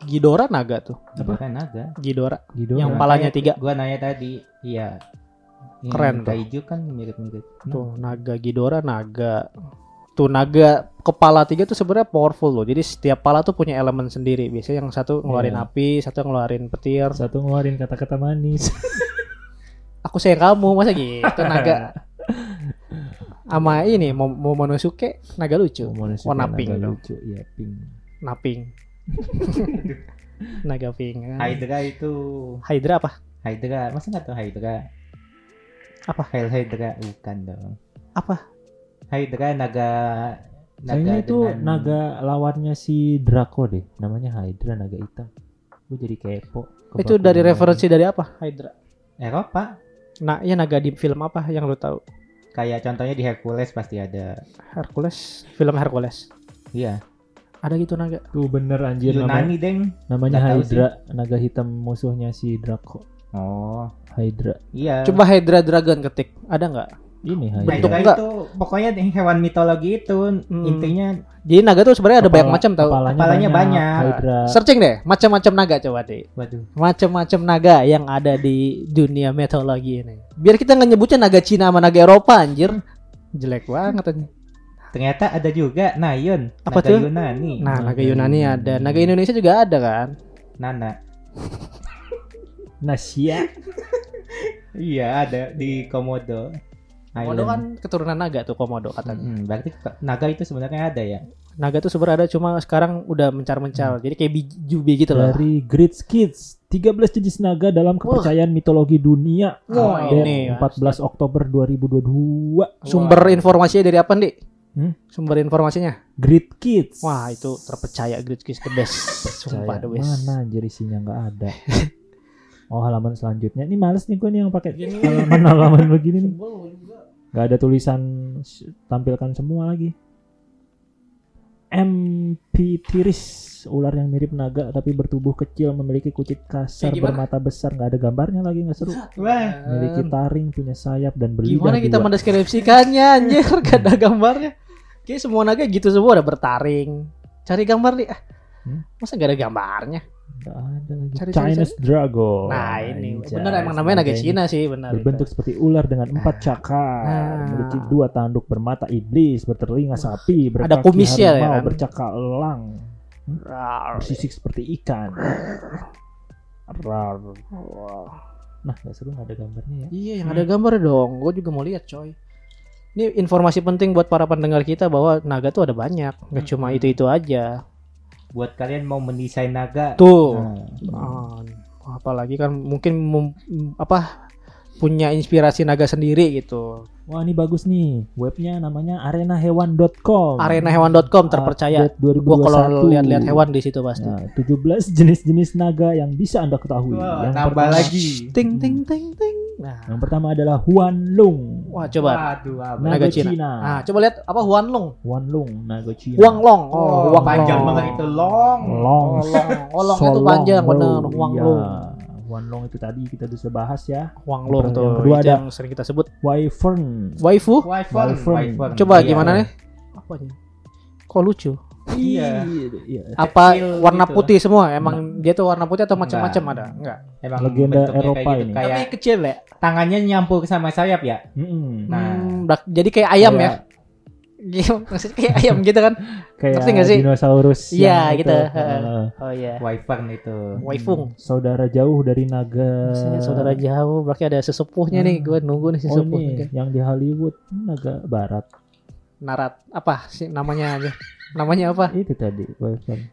Speaker 1: Ghidorah naga tuh.
Speaker 3: Apa kan naga?
Speaker 1: Ghidorah.
Speaker 2: Ghidorah.
Speaker 1: Yang palanya tiga.
Speaker 3: Gua nanya tadi, iya. Ini
Speaker 1: Keren tuh.
Speaker 3: Kaiju kan mirip-mirip.
Speaker 1: Tuh naga Ghidorah naga. Tuh naga kepala tiga tuh sebenarnya powerful loh. Jadi setiap pala tuh punya elemen sendiri. Biasanya yang satu ngeluarin
Speaker 2: Iya.
Speaker 1: api, satu ngeluarin petir.
Speaker 2: Satu ngeluarin kata-kata manis.
Speaker 1: Aku sayang kamu masa gitu naga. Sama ini Mo- Momonosuke naga lucu.
Speaker 2: Momonosuke
Speaker 1: Warna
Speaker 2: naga
Speaker 1: pink dong.
Speaker 2: lucu. Iya, pink.
Speaker 1: Naping. naga pink. kan.
Speaker 3: Hydra itu
Speaker 1: Hydra apa?
Speaker 3: Hydra, masa nggak tahu Hydra?
Speaker 1: Apa?
Speaker 3: Hail Hydra bukan dong.
Speaker 1: Apa?
Speaker 3: Hydra naga
Speaker 2: Kayaknya itu
Speaker 3: dengan-
Speaker 2: naga lawannya si Draco deh. Namanya Hydra naga hitam. Gue jadi kepo.
Speaker 1: Itu dari referensi dari apa? Hydra.
Speaker 3: Eropa.
Speaker 1: Nah, iya naga di film apa yang lu tahu?
Speaker 3: Kayak contohnya di Hercules pasti ada.
Speaker 1: Hercules, film Hercules.
Speaker 3: Iya.
Speaker 1: Ada gitu naga.
Speaker 2: Tuh bener anjir namanya,
Speaker 3: Yunani deng.
Speaker 2: namanya
Speaker 3: Nggak
Speaker 2: Hydra, naga hitam musuhnya si Draco.
Speaker 3: Oh,
Speaker 2: Hydra.
Speaker 3: iya.
Speaker 1: Coba Hydra Dragon ketik. Ada nggak?
Speaker 2: Ini.
Speaker 1: Bentuk enggak.
Speaker 3: itu pokoknya hewan mitologi itu intinya
Speaker 1: Jadi naga tuh sebenarnya ada banyak macam tahu.
Speaker 3: Kepalanya banyak.
Speaker 2: Hydra.
Speaker 1: Searching deh, macam-macam naga coba deh.
Speaker 3: waduh.
Speaker 1: Macam-macam naga yang ada di dunia mitologi ini. Biar kita nggak nyebutnya naga Cina sama naga Eropa anjir. Jelek banget anjir.
Speaker 3: Ternyata ada juga Nayon,
Speaker 1: Apa
Speaker 3: naga
Speaker 1: tuh?
Speaker 3: Yunani.
Speaker 1: Nah, naga Yunani. ada, naga Indonesia juga ada kan?
Speaker 3: Nana.
Speaker 2: Nasia.
Speaker 3: Iya, ada di Komodo.
Speaker 1: Komodo kan keturunan naga tuh Komodo katanya.
Speaker 3: Mm, berarti naga itu sebenarnya ada ya?
Speaker 1: Naga tuh sebenarnya ada cuma sekarang udah mencar-mencar. Jadi kayak bijubi gitu loh.
Speaker 2: Dari Great Kids 13 jenis naga dalam kepercayaan mitologi dunia.
Speaker 1: Wah,
Speaker 2: Update
Speaker 1: ini ya.
Speaker 2: 14 Oktober 2022.
Speaker 1: Sumber informasinya dari apa, Dik?
Speaker 2: Hmm?
Speaker 1: Sumber informasinya?
Speaker 2: Great Kids.
Speaker 1: Wah, itu terpercaya Great Kiss the best. Sumpah the best.
Speaker 2: Mana anjir isinya nggak ada. oh halaman selanjutnya. Ini males nih gue nih yang pakai halaman-halaman begini nih. Gak ada tulisan tampilkan semua lagi. MP tiris ular yang mirip naga tapi bertubuh kecil memiliki kucit kasar
Speaker 1: gimana?
Speaker 2: bermata besar nggak ada gambarnya lagi nggak seru memiliki taring punya sayap dan berlidah
Speaker 1: Gimana kita
Speaker 2: dua.
Speaker 1: mendeskripsikannya anjir? Gak ada gambarnya. Kayak semua naga gitu semua ada bertaring. Cari gambar nih. Ah,
Speaker 2: Hmm?
Speaker 1: Masa gak ada gambarnya?
Speaker 2: Nggak ada lagi
Speaker 1: Cari, cari,
Speaker 2: Chinese Dragon
Speaker 1: nah, ini
Speaker 2: Anjay,
Speaker 1: bener emang namanya naga Cina sih, benar.
Speaker 2: berbentuk seperti ular dengan empat cakar,
Speaker 1: Nah.
Speaker 2: memiliki dua tanduk bermata iblis, bertelinga sapi,
Speaker 1: Ada
Speaker 2: berkaki
Speaker 1: kumisnya ya
Speaker 2: harimau,
Speaker 1: kan?
Speaker 2: bercakal elang,
Speaker 1: Rar.
Speaker 2: bersisik seperti ikan. Rar. Nah, nggak seru nggak ada gambarnya ya.
Speaker 1: Iya, yang ada gambar dong. Gue juga mau lihat, coy. Ini informasi penting buat para pendengar kita bahwa naga tuh ada banyak, nggak cuma itu-itu aja.
Speaker 3: Buat kalian mau mendesain naga.
Speaker 1: Tuh.
Speaker 3: Nah,
Speaker 1: Ah, apalagi kan mungkin mem- apa punya inspirasi naga sendiri gitu.
Speaker 2: Wah, ini bagus nih. Webnya namanya arenahewan.com.
Speaker 1: Arenahewan.com terpercaya.
Speaker 2: Update 2021.
Speaker 1: Gua kalau lihat-lihat hewan di situ pasti.
Speaker 2: Nah, 17 jenis-jenis naga yang bisa Anda ketahui.
Speaker 3: Wah,
Speaker 2: yang
Speaker 3: nambah
Speaker 2: pertama,
Speaker 3: lagi.
Speaker 1: Ting ting ting ting. Nah,
Speaker 2: Yang pertama adalah Huanlong.
Speaker 1: wah coba.
Speaker 3: Waduh?
Speaker 1: Naga
Speaker 2: Naga
Speaker 1: Cina.
Speaker 2: Cina.
Speaker 1: Ah, coba lihat apa Huanlong.
Speaker 2: Huanlong, naga Cina.
Speaker 1: Huang Long. Oh,
Speaker 3: Oh,
Speaker 1: Huang
Speaker 3: panjang
Speaker 1: Long.
Speaker 3: banget itu long.
Speaker 2: Long.
Speaker 1: Oh, long. Oh, long itu
Speaker 2: Solong,
Speaker 1: panjang
Speaker 2: bro.
Speaker 1: bener Huang
Speaker 2: Iya.
Speaker 1: Long.
Speaker 2: Huanlong itu tadi kita bisa bahas ya.
Speaker 1: Huang Long
Speaker 2: Yang
Speaker 1: tuh.
Speaker 2: kedua
Speaker 1: itu
Speaker 2: ada-
Speaker 1: yang sering kita sebut
Speaker 2: Wyvern.
Speaker 1: waifu.
Speaker 3: Wyvern,
Speaker 2: Wyvern.
Speaker 3: Wyvern.
Speaker 1: Coba
Speaker 3: Iya.
Speaker 1: gimana nih? Apa nih? Kok lucu?
Speaker 3: Iya.
Speaker 2: Iya.
Speaker 1: Apa
Speaker 3: Kecil
Speaker 1: warna
Speaker 3: gitu.
Speaker 1: putih semua? Emang dia tuh warna putih atau macam-macam
Speaker 3: Enggak.
Speaker 1: ada? Enggak.
Speaker 3: Emang
Speaker 2: Legenda Eropa
Speaker 3: kayak gitu,
Speaker 2: ini.
Speaker 3: Kayak
Speaker 1: Tapi kecil ya.
Speaker 3: tangannya nyampur sama sayap ya.
Speaker 2: Mm-mm.
Speaker 3: Nah.
Speaker 1: Hmm, jadi kayak ayam ya.
Speaker 2: Kayak-
Speaker 1: Iya, maksudnya kayak ayam gitu kan.
Speaker 2: Kayak
Speaker 1: Ngerti sih?
Speaker 2: dinosaurus.
Speaker 1: Iya,
Speaker 2: yang
Speaker 1: gitu. Heeh. Oh iya.
Speaker 3: Wyvern itu.
Speaker 1: Waifung.
Speaker 2: saudara jauh dari naga.
Speaker 1: Maksudnya saudara jauh berarti ada sesepuhnya nih.
Speaker 2: Hmm.
Speaker 1: Gue nunggu nih
Speaker 2: Oh
Speaker 1: sesepuhnya.
Speaker 2: ini yang di Hollywood naga barat.
Speaker 1: Narat apa sih namanya aja? Namanya apa?
Speaker 2: Itu tadi Wyvern.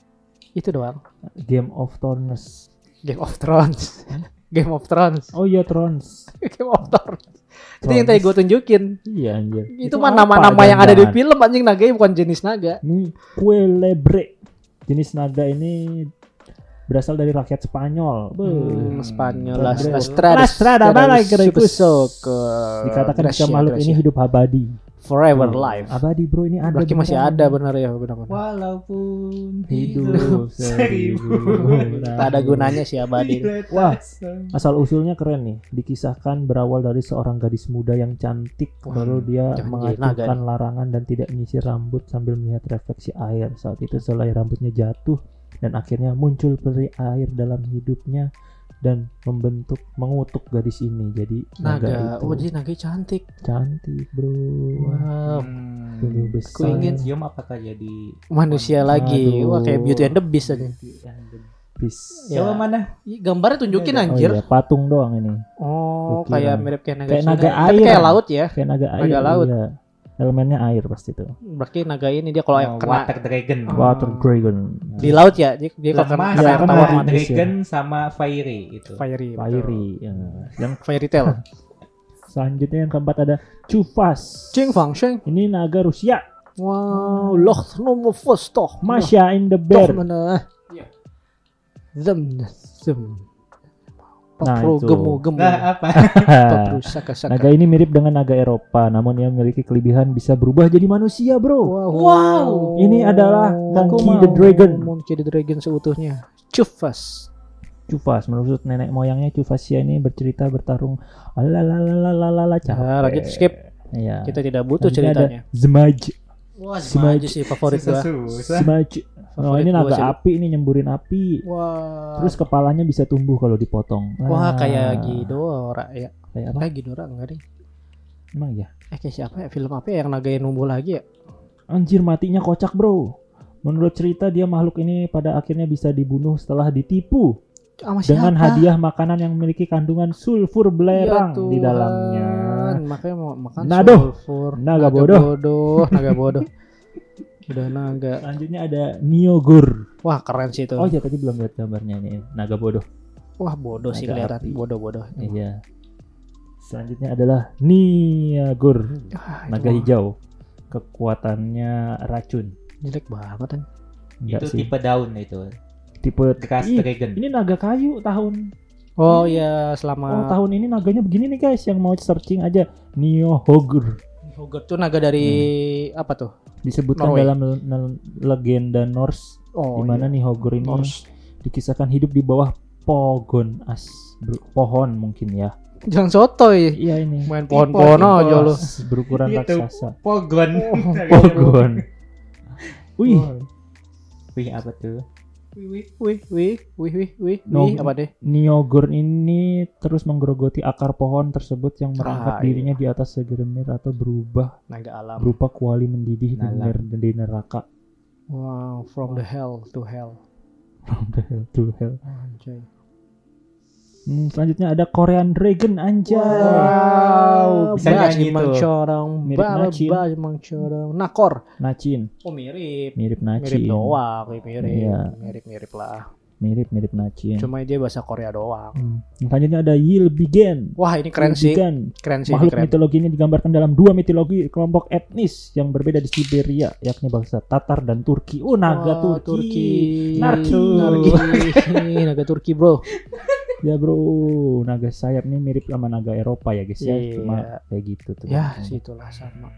Speaker 1: Itu doang.
Speaker 2: Game of Thrones.
Speaker 1: Game of Thrones. Game of Thrones.
Speaker 2: Oh iya Thrones.
Speaker 1: Game of Thrones. Itu yang tadi gue tunjukin.
Speaker 2: Iya anjir.
Speaker 1: Itu, mah nama-nama yang ada di film anjing naganya bukan jenis naga.
Speaker 2: Ini kue lebre. Jenis naga ini berasal dari rakyat Spanyol. Beuh.
Speaker 1: Hmm, Spanyol. Estrada,
Speaker 2: bala Grapus.
Speaker 1: Soccer.
Speaker 2: Dikatakan jika makhluk ini hidup abadi.
Speaker 1: Forever
Speaker 2: Hmm.
Speaker 1: life.
Speaker 2: Abadi bro ini ada.
Speaker 1: Berarti masih ada benar ya benar-benar.
Speaker 3: Walaupun
Speaker 2: Hidup seribu.
Speaker 1: Tak ada gunanya sih abadi.
Speaker 2: Wah. Asal usulnya keren nih. Dikisahkan berawal dari seorang gadis muda yang cantik,
Speaker 1: Wah,
Speaker 2: lalu dia
Speaker 1: naga
Speaker 2: mengacungkan larangan dan tidak menyisir rambut sambil melihat refleksi air. Saat itu selai rambutnya jatuh dan akhirnya muncul peri air dalam hidupnya dan membentuk mengutuk gadis ini. Jadi naga,
Speaker 1: Naga.
Speaker 2: itu
Speaker 1: Oh, jadi naga cantik.
Speaker 2: cantik bro.
Speaker 1: Wow.
Speaker 3: Hmm.
Speaker 2: Dulu besar.
Speaker 1: Ku ingin-
Speaker 3: cium apakah jadi
Speaker 1: Manusia lagi.
Speaker 2: Aduh.
Speaker 1: Wah, kayak Beauty and the Beast aja.
Speaker 2: Bis.
Speaker 1: Ya.
Speaker 3: Coba mana?
Speaker 1: Gambarnya tunjukin
Speaker 2: Oh
Speaker 1: anjir.
Speaker 2: iya, patung doang ini.
Speaker 1: Oh,
Speaker 2: Kukira.
Speaker 1: kayak mirip kayak naga
Speaker 2: Kayak naga
Speaker 1: Tapi
Speaker 2: air.
Speaker 1: kayak laut ya.
Speaker 2: Kayak naga air.
Speaker 1: Naga laut.
Speaker 2: iya. Elemennya air pasti tuh.
Speaker 1: Berarti naga ini dia kalau
Speaker 3: Oh,
Speaker 1: kena
Speaker 3: water dragon.
Speaker 2: Water Dragon.
Speaker 1: di laut ya, dia, dia kalau kena air
Speaker 2: kan manis ya.
Speaker 3: dragon sama fiery itu.
Speaker 1: Fiery.
Speaker 2: Fiery. Ya. Yang
Speaker 1: Fairy Tail.
Speaker 2: selanjutnya yang keempat ada Chufas.
Speaker 1: Ching Fang Sheng.
Speaker 2: Ini naga Rusia.
Speaker 1: Wow, loh nomor first toh.
Speaker 2: Masya in the
Speaker 1: Toh
Speaker 2: bear.
Speaker 1: mana? Zem zem.
Speaker 2: Nah,
Speaker 1: Papro
Speaker 2: itu.
Speaker 1: gemu gemu.
Speaker 3: Nah, apa?
Speaker 1: Saka saka.
Speaker 2: naga ini mirip dengan naga Eropa, namun ia memiliki kelebihan bisa berubah jadi manusia, bro.
Speaker 1: Wow.
Speaker 2: Ini adalah Monkey the Dragon.
Speaker 1: Monkey the Dragon seutuhnya. Cufas.
Speaker 2: Chufas, menurut nenek moyangnya Chufasia ini bercerita bertarung. Alalalalala capek.
Speaker 1: Nah, lanjut skip.
Speaker 2: Iya.
Speaker 1: Kita tidak butuh
Speaker 2: Selanjutnya
Speaker 1: ceritanya.
Speaker 2: Zmaj.
Speaker 1: Wah, aja sih favorit gua.
Speaker 3: Susah.
Speaker 2: Oh, ini naga
Speaker 1: sih.
Speaker 2: api ini nyemburin api.
Speaker 1: Wah.
Speaker 2: Terus kepalanya bisa tumbuh kalau dipotong.
Speaker 1: Wah,
Speaker 2: Ah,
Speaker 1: kayak Ghidorah ya.
Speaker 2: Kayak apa?
Speaker 1: Kayak Ghidorah enggak deh.
Speaker 2: Emang ya?
Speaker 1: Eh kayak siapa ya? Film apa ya yang naga yang numbuh lagi ya?
Speaker 2: Anjir matinya kocak bro. Menurut cerita dia makhluk ini pada akhirnya bisa dibunuh setelah ditipu
Speaker 1: Sama
Speaker 2: dengan
Speaker 1: siapa?
Speaker 2: hadiah makanan yang memiliki kandungan sulfur belerang
Speaker 1: Ya
Speaker 2: di dalamnya.
Speaker 1: Tuhan, Makanya mau makan
Speaker 2: Nadoh.
Speaker 1: sulfur.
Speaker 2: Naga bodoh.
Speaker 1: bodoh. Naga bodoh. Udah naga.
Speaker 2: Selanjutnya ada Niogur.
Speaker 1: Wah, keren sih itu.
Speaker 2: Oh iya tadi belum lihat gambarnya ini naga bodoh.
Speaker 1: Wah, bodoh sih
Speaker 2: Naga
Speaker 1: kelihatan.
Speaker 2: api.
Speaker 1: Bodoh-bodoh.
Speaker 2: Iya. Selanjutnya adalah Niagur,
Speaker 1: Ah,
Speaker 2: naga
Speaker 1: itu
Speaker 2: hijau. Kekuatannya racun.
Speaker 1: Jelek banget kan.
Speaker 2: Enggak
Speaker 3: itu
Speaker 2: sih.
Speaker 3: tipe daun itu.
Speaker 2: Tipe
Speaker 3: Grass
Speaker 2: Ih,
Speaker 3: dragon.
Speaker 2: ini naga kayu tahun
Speaker 1: Oh iya, selama
Speaker 2: Oh tahun ini naganya begini nih guys yang mau searching aja Niohogr
Speaker 1: Hogwarts tuh naga dari apa tuh?
Speaker 2: Disebutkan
Speaker 1: Norway.
Speaker 2: dalam le- le- legenda Norse
Speaker 1: Oh,
Speaker 2: di mana
Speaker 1: iya.
Speaker 2: Nihogr ini
Speaker 1: Norse.
Speaker 2: dikisahkan hidup di bawah pogon as bro- pohon mungkin ya
Speaker 1: Jangan sotoy.
Speaker 2: iya ini
Speaker 1: Main pohon-pohon aja lu.
Speaker 2: berukuran
Speaker 3: Itu.
Speaker 2: raksasa
Speaker 3: Pogon.
Speaker 2: pogon wih
Speaker 3: Wih apa tuh?
Speaker 1: Wih, wih, wih, wih, wih, wih,
Speaker 2: No.
Speaker 1: wih, apa deh?
Speaker 2: Nihogr ini terus menggerogoti akar pohon tersebut yang merangkap
Speaker 1: Ah,
Speaker 2: dirinya di atas segelintir atau berubah
Speaker 1: Naga alam.
Speaker 2: berupa kuali mendidih ner- di neraka
Speaker 1: Wow, from the hell to hell.
Speaker 2: From the hell to hell.
Speaker 1: Anjay.
Speaker 2: Hmm, selanjutnya ada Korean Dragon anjay.
Speaker 3: Wow, bisa nyanyi
Speaker 1: Mang
Speaker 3: tuh.
Speaker 1: corong,
Speaker 2: Mirip
Speaker 1: ba
Speaker 2: Nachin.
Speaker 1: ba mang corong. Nakor.
Speaker 2: Nacin,
Speaker 1: Oh mirip.
Speaker 2: mirip
Speaker 1: Mirip
Speaker 2: Nacin.
Speaker 1: doang, mirip.
Speaker 2: Iya.
Speaker 1: Mirip mirip lah.
Speaker 2: Mirip mirip Nacin.
Speaker 1: Cuma dia bahasa Korea doang.
Speaker 2: Hmm. Selanjutnya ada Yilbigen.
Speaker 1: Wah, ini keren sih.
Speaker 2: Yilbigen.
Speaker 1: Keren sih,
Speaker 2: Makhluk
Speaker 1: keren.
Speaker 2: mitologi ini digambarkan dalam dua mitologi kelompok etnis yang berbeda di Siberia, yakni bangsa Tatar dan Turki. Oh, naga
Speaker 1: Wah,
Speaker 2: Turki.
Speaker 1: Turki.
Speaker 2: Narki.
Speaker 1: Narki. naga Turki, Bro.
Speaker 2: Ya bro, naga sayap nih mirip sama naga Eropa ya guys ya.
Speaker 1: Iya.
Speaker 2: Cuma kayak gitu tuh.
Speaker 1: Ya, situlah sama.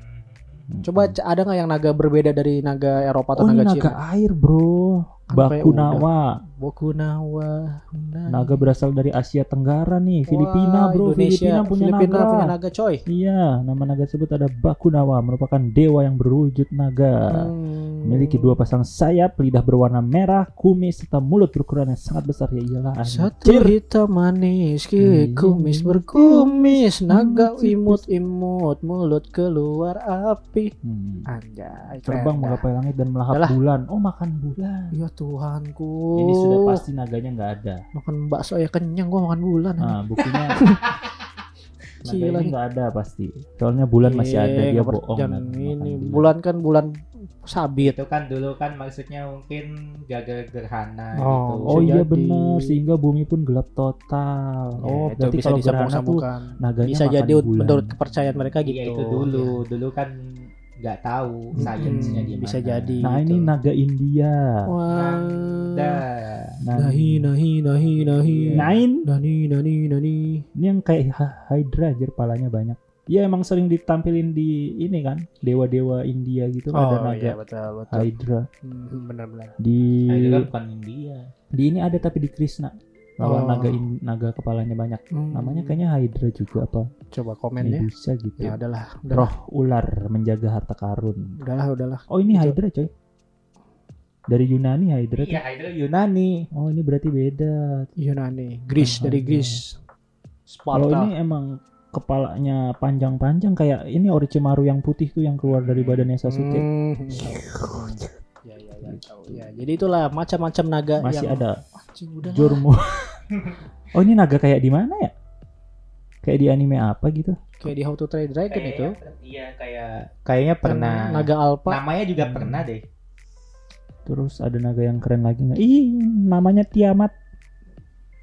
Speaker 2: Hmm.
Speaker 1: Coba c- ada nggak yang naga berbeda dari naga Eropa atau
Speaker 2: Oh ini
Speaker 1: naga
Speaker 2: naga
Speaker 1: Cina?
Speaker 2: air bro.
Speaker 1: Kayak
Speaker 2: Bakunawa.
Speaker 1: Bokunawa. Nah.
Speaker 2: Naga berasal dari Asia Tenggara nih, Filipina
Speaker 1: Wah,
Speaker 2: bro.
Speaker 1: Indonesia.
Speaker 2: Filipina punya
Speaker 1: Filipina
Speaker 2: naga.
Speaker 1: punya naga coy.
Speaker 2: Iya, nama naga tersebut ada Bakunawa, merupakan dewa yang berwujud naga.
Speaker 1: Hmm.
Speaker 2: Memiliki dua pasang sayap, lidah berwarna merah, kumis serta mulut berukuran yang sangat besar ya iyalah.
Speaker 1: Satu hitam manis,
Speaker 2: Iya.
Speaker 1: ke kumis berkumis, naga imut-imut, mulut keluar api.
Speaker 2: Hmm.
Speaker 1: Anjay,
Speaker 2: Terbang menggapai langit dan melahap
Speaker 1: Yalah.
Speaker 2: bulan. Oh makan bulan.
Speaker 1: Ya Tuhanku.
Speaker 2: Ini sudah pasti naganya nggak ada.
Speaker 1: makan bakso ya kenyang gua makan bulan.
Speaker 2: Nah, buktinya naga
Speaker 1: Gila
Speaker 2: ini nggak ada pasti. Soalnya bulan masih ada dia bohong.
Speaker 1: ini bulan kan bulan sabit.
Speaker 3: Itu kan dulu kan maksudnya mungkin gagal gerhana
Speaker 1: Oh,
Speaker 3: gitu.
Speaker 2: Oh
Speaker 1: Bisa
Speaker 2: iya benar sehingga bumi pun gelap total.
Speaker 3: Ya,
Speaker 2: oh,
Speaker 1: itu
Speaker 2: berarti
Speaker 1: bisa
Speaker 2: kalau gerhana tuh
Speaker 1: disambung-sambungkan.
Speaker 2: naganya
Speaker 1: Bisa
Speaker 2: makan
Speaker 1: jadi
Speaker 2: bulan.
Speaker 1: menurut kepercayaan mereka gitu.
Speaker 3: Iya itu dulu, dulu kan nggak tahu
Speaker 1: Hmm,
Speaker 3: sainsnya gimana.
Speaker 1: bisa jadi.
Speaker 2: Nah, ini
Speaker 1: gitu.
Speaker 2: naga India.
Speaker 1: Wah.
Speaker 3: Dah.
Speaker 2: Nah,
Speaker 1: Nahi nahi nahi nahi.
Speaker 2: Nine.
Speaker 1: Nani nani nani.
Speaker 2: Ini yang kayak Hydra aja palanya banyak. Ya emang sering ditampilin di ini kan, dewa-dewa India gitu ada
Speaker 1: Oh
Speaker 2: naga
Speaker 1: iya betul betul.
Speaker 2: Hydra.
Speaker 1: Hmm, Benar-benar.
Speaker 2: Di
Speaker 3: Nah, itu kan bukan India.
Speaker 2: di ini ada tapi di Krishna. Lawan
Speaker 1: Oh.
Speaker 2: naga in- naga kepalanya banyak.
Speaker 1: Hmm,
Speaker 2: Namanya kayaknya Hydra juga apa?
Speaker 1: coba komen ya.
Speaker 2: Medusa gitu.
Speaker 1: Ya udahlah, udahlah,
Speaker 2: Roh ular menjaga harta karun.
Speaker 1: udahlah, udahlah.
Speaker 2: Oh ini
Speaker 1: Itu.
Speaker 2: Hydra coy. Dari Yunani Hydra.
Speaker 3: Iya, itu Yunani.
Speaker 2: Oh ini berarti beda.
Speaker 1: Yunani, Greece
Speaker 2: Ah,
Speaker 1: dari. Greece.
Speaker 2: Kalau
Speaker 1: Sparta.
Speaker 2: ini emang kepalanya panjang-panjang kayak ini Orochimaru yang putih tuh yang keluar dari badannya Sasuke.
Speaker 1: Hmm. Ya, ya, ya, tahu. Ya, jadi itulah macam-macam naga
Speaker 2: Masih
Speaker 1: yang
Speaker 2: ada
Speaker 1: Anjing, udahlah.
Speaker 2: Jormo. oh ini naga kayak di mana ya? Kayak di anime apa gitu?
Speaker 1: Kayak di How to Train Dragon itu.
Speaker 3: Iya, kayak kayaknya pernah.
Speaker 1: Naga Alpha.
Speaker 3: Namanya juga
Speaker 2: Hmm.
Speaker 3: pernah deh.
Speaker 2: Terus ada naga yang keren lagi nggak? Ih, namanya Tiamat.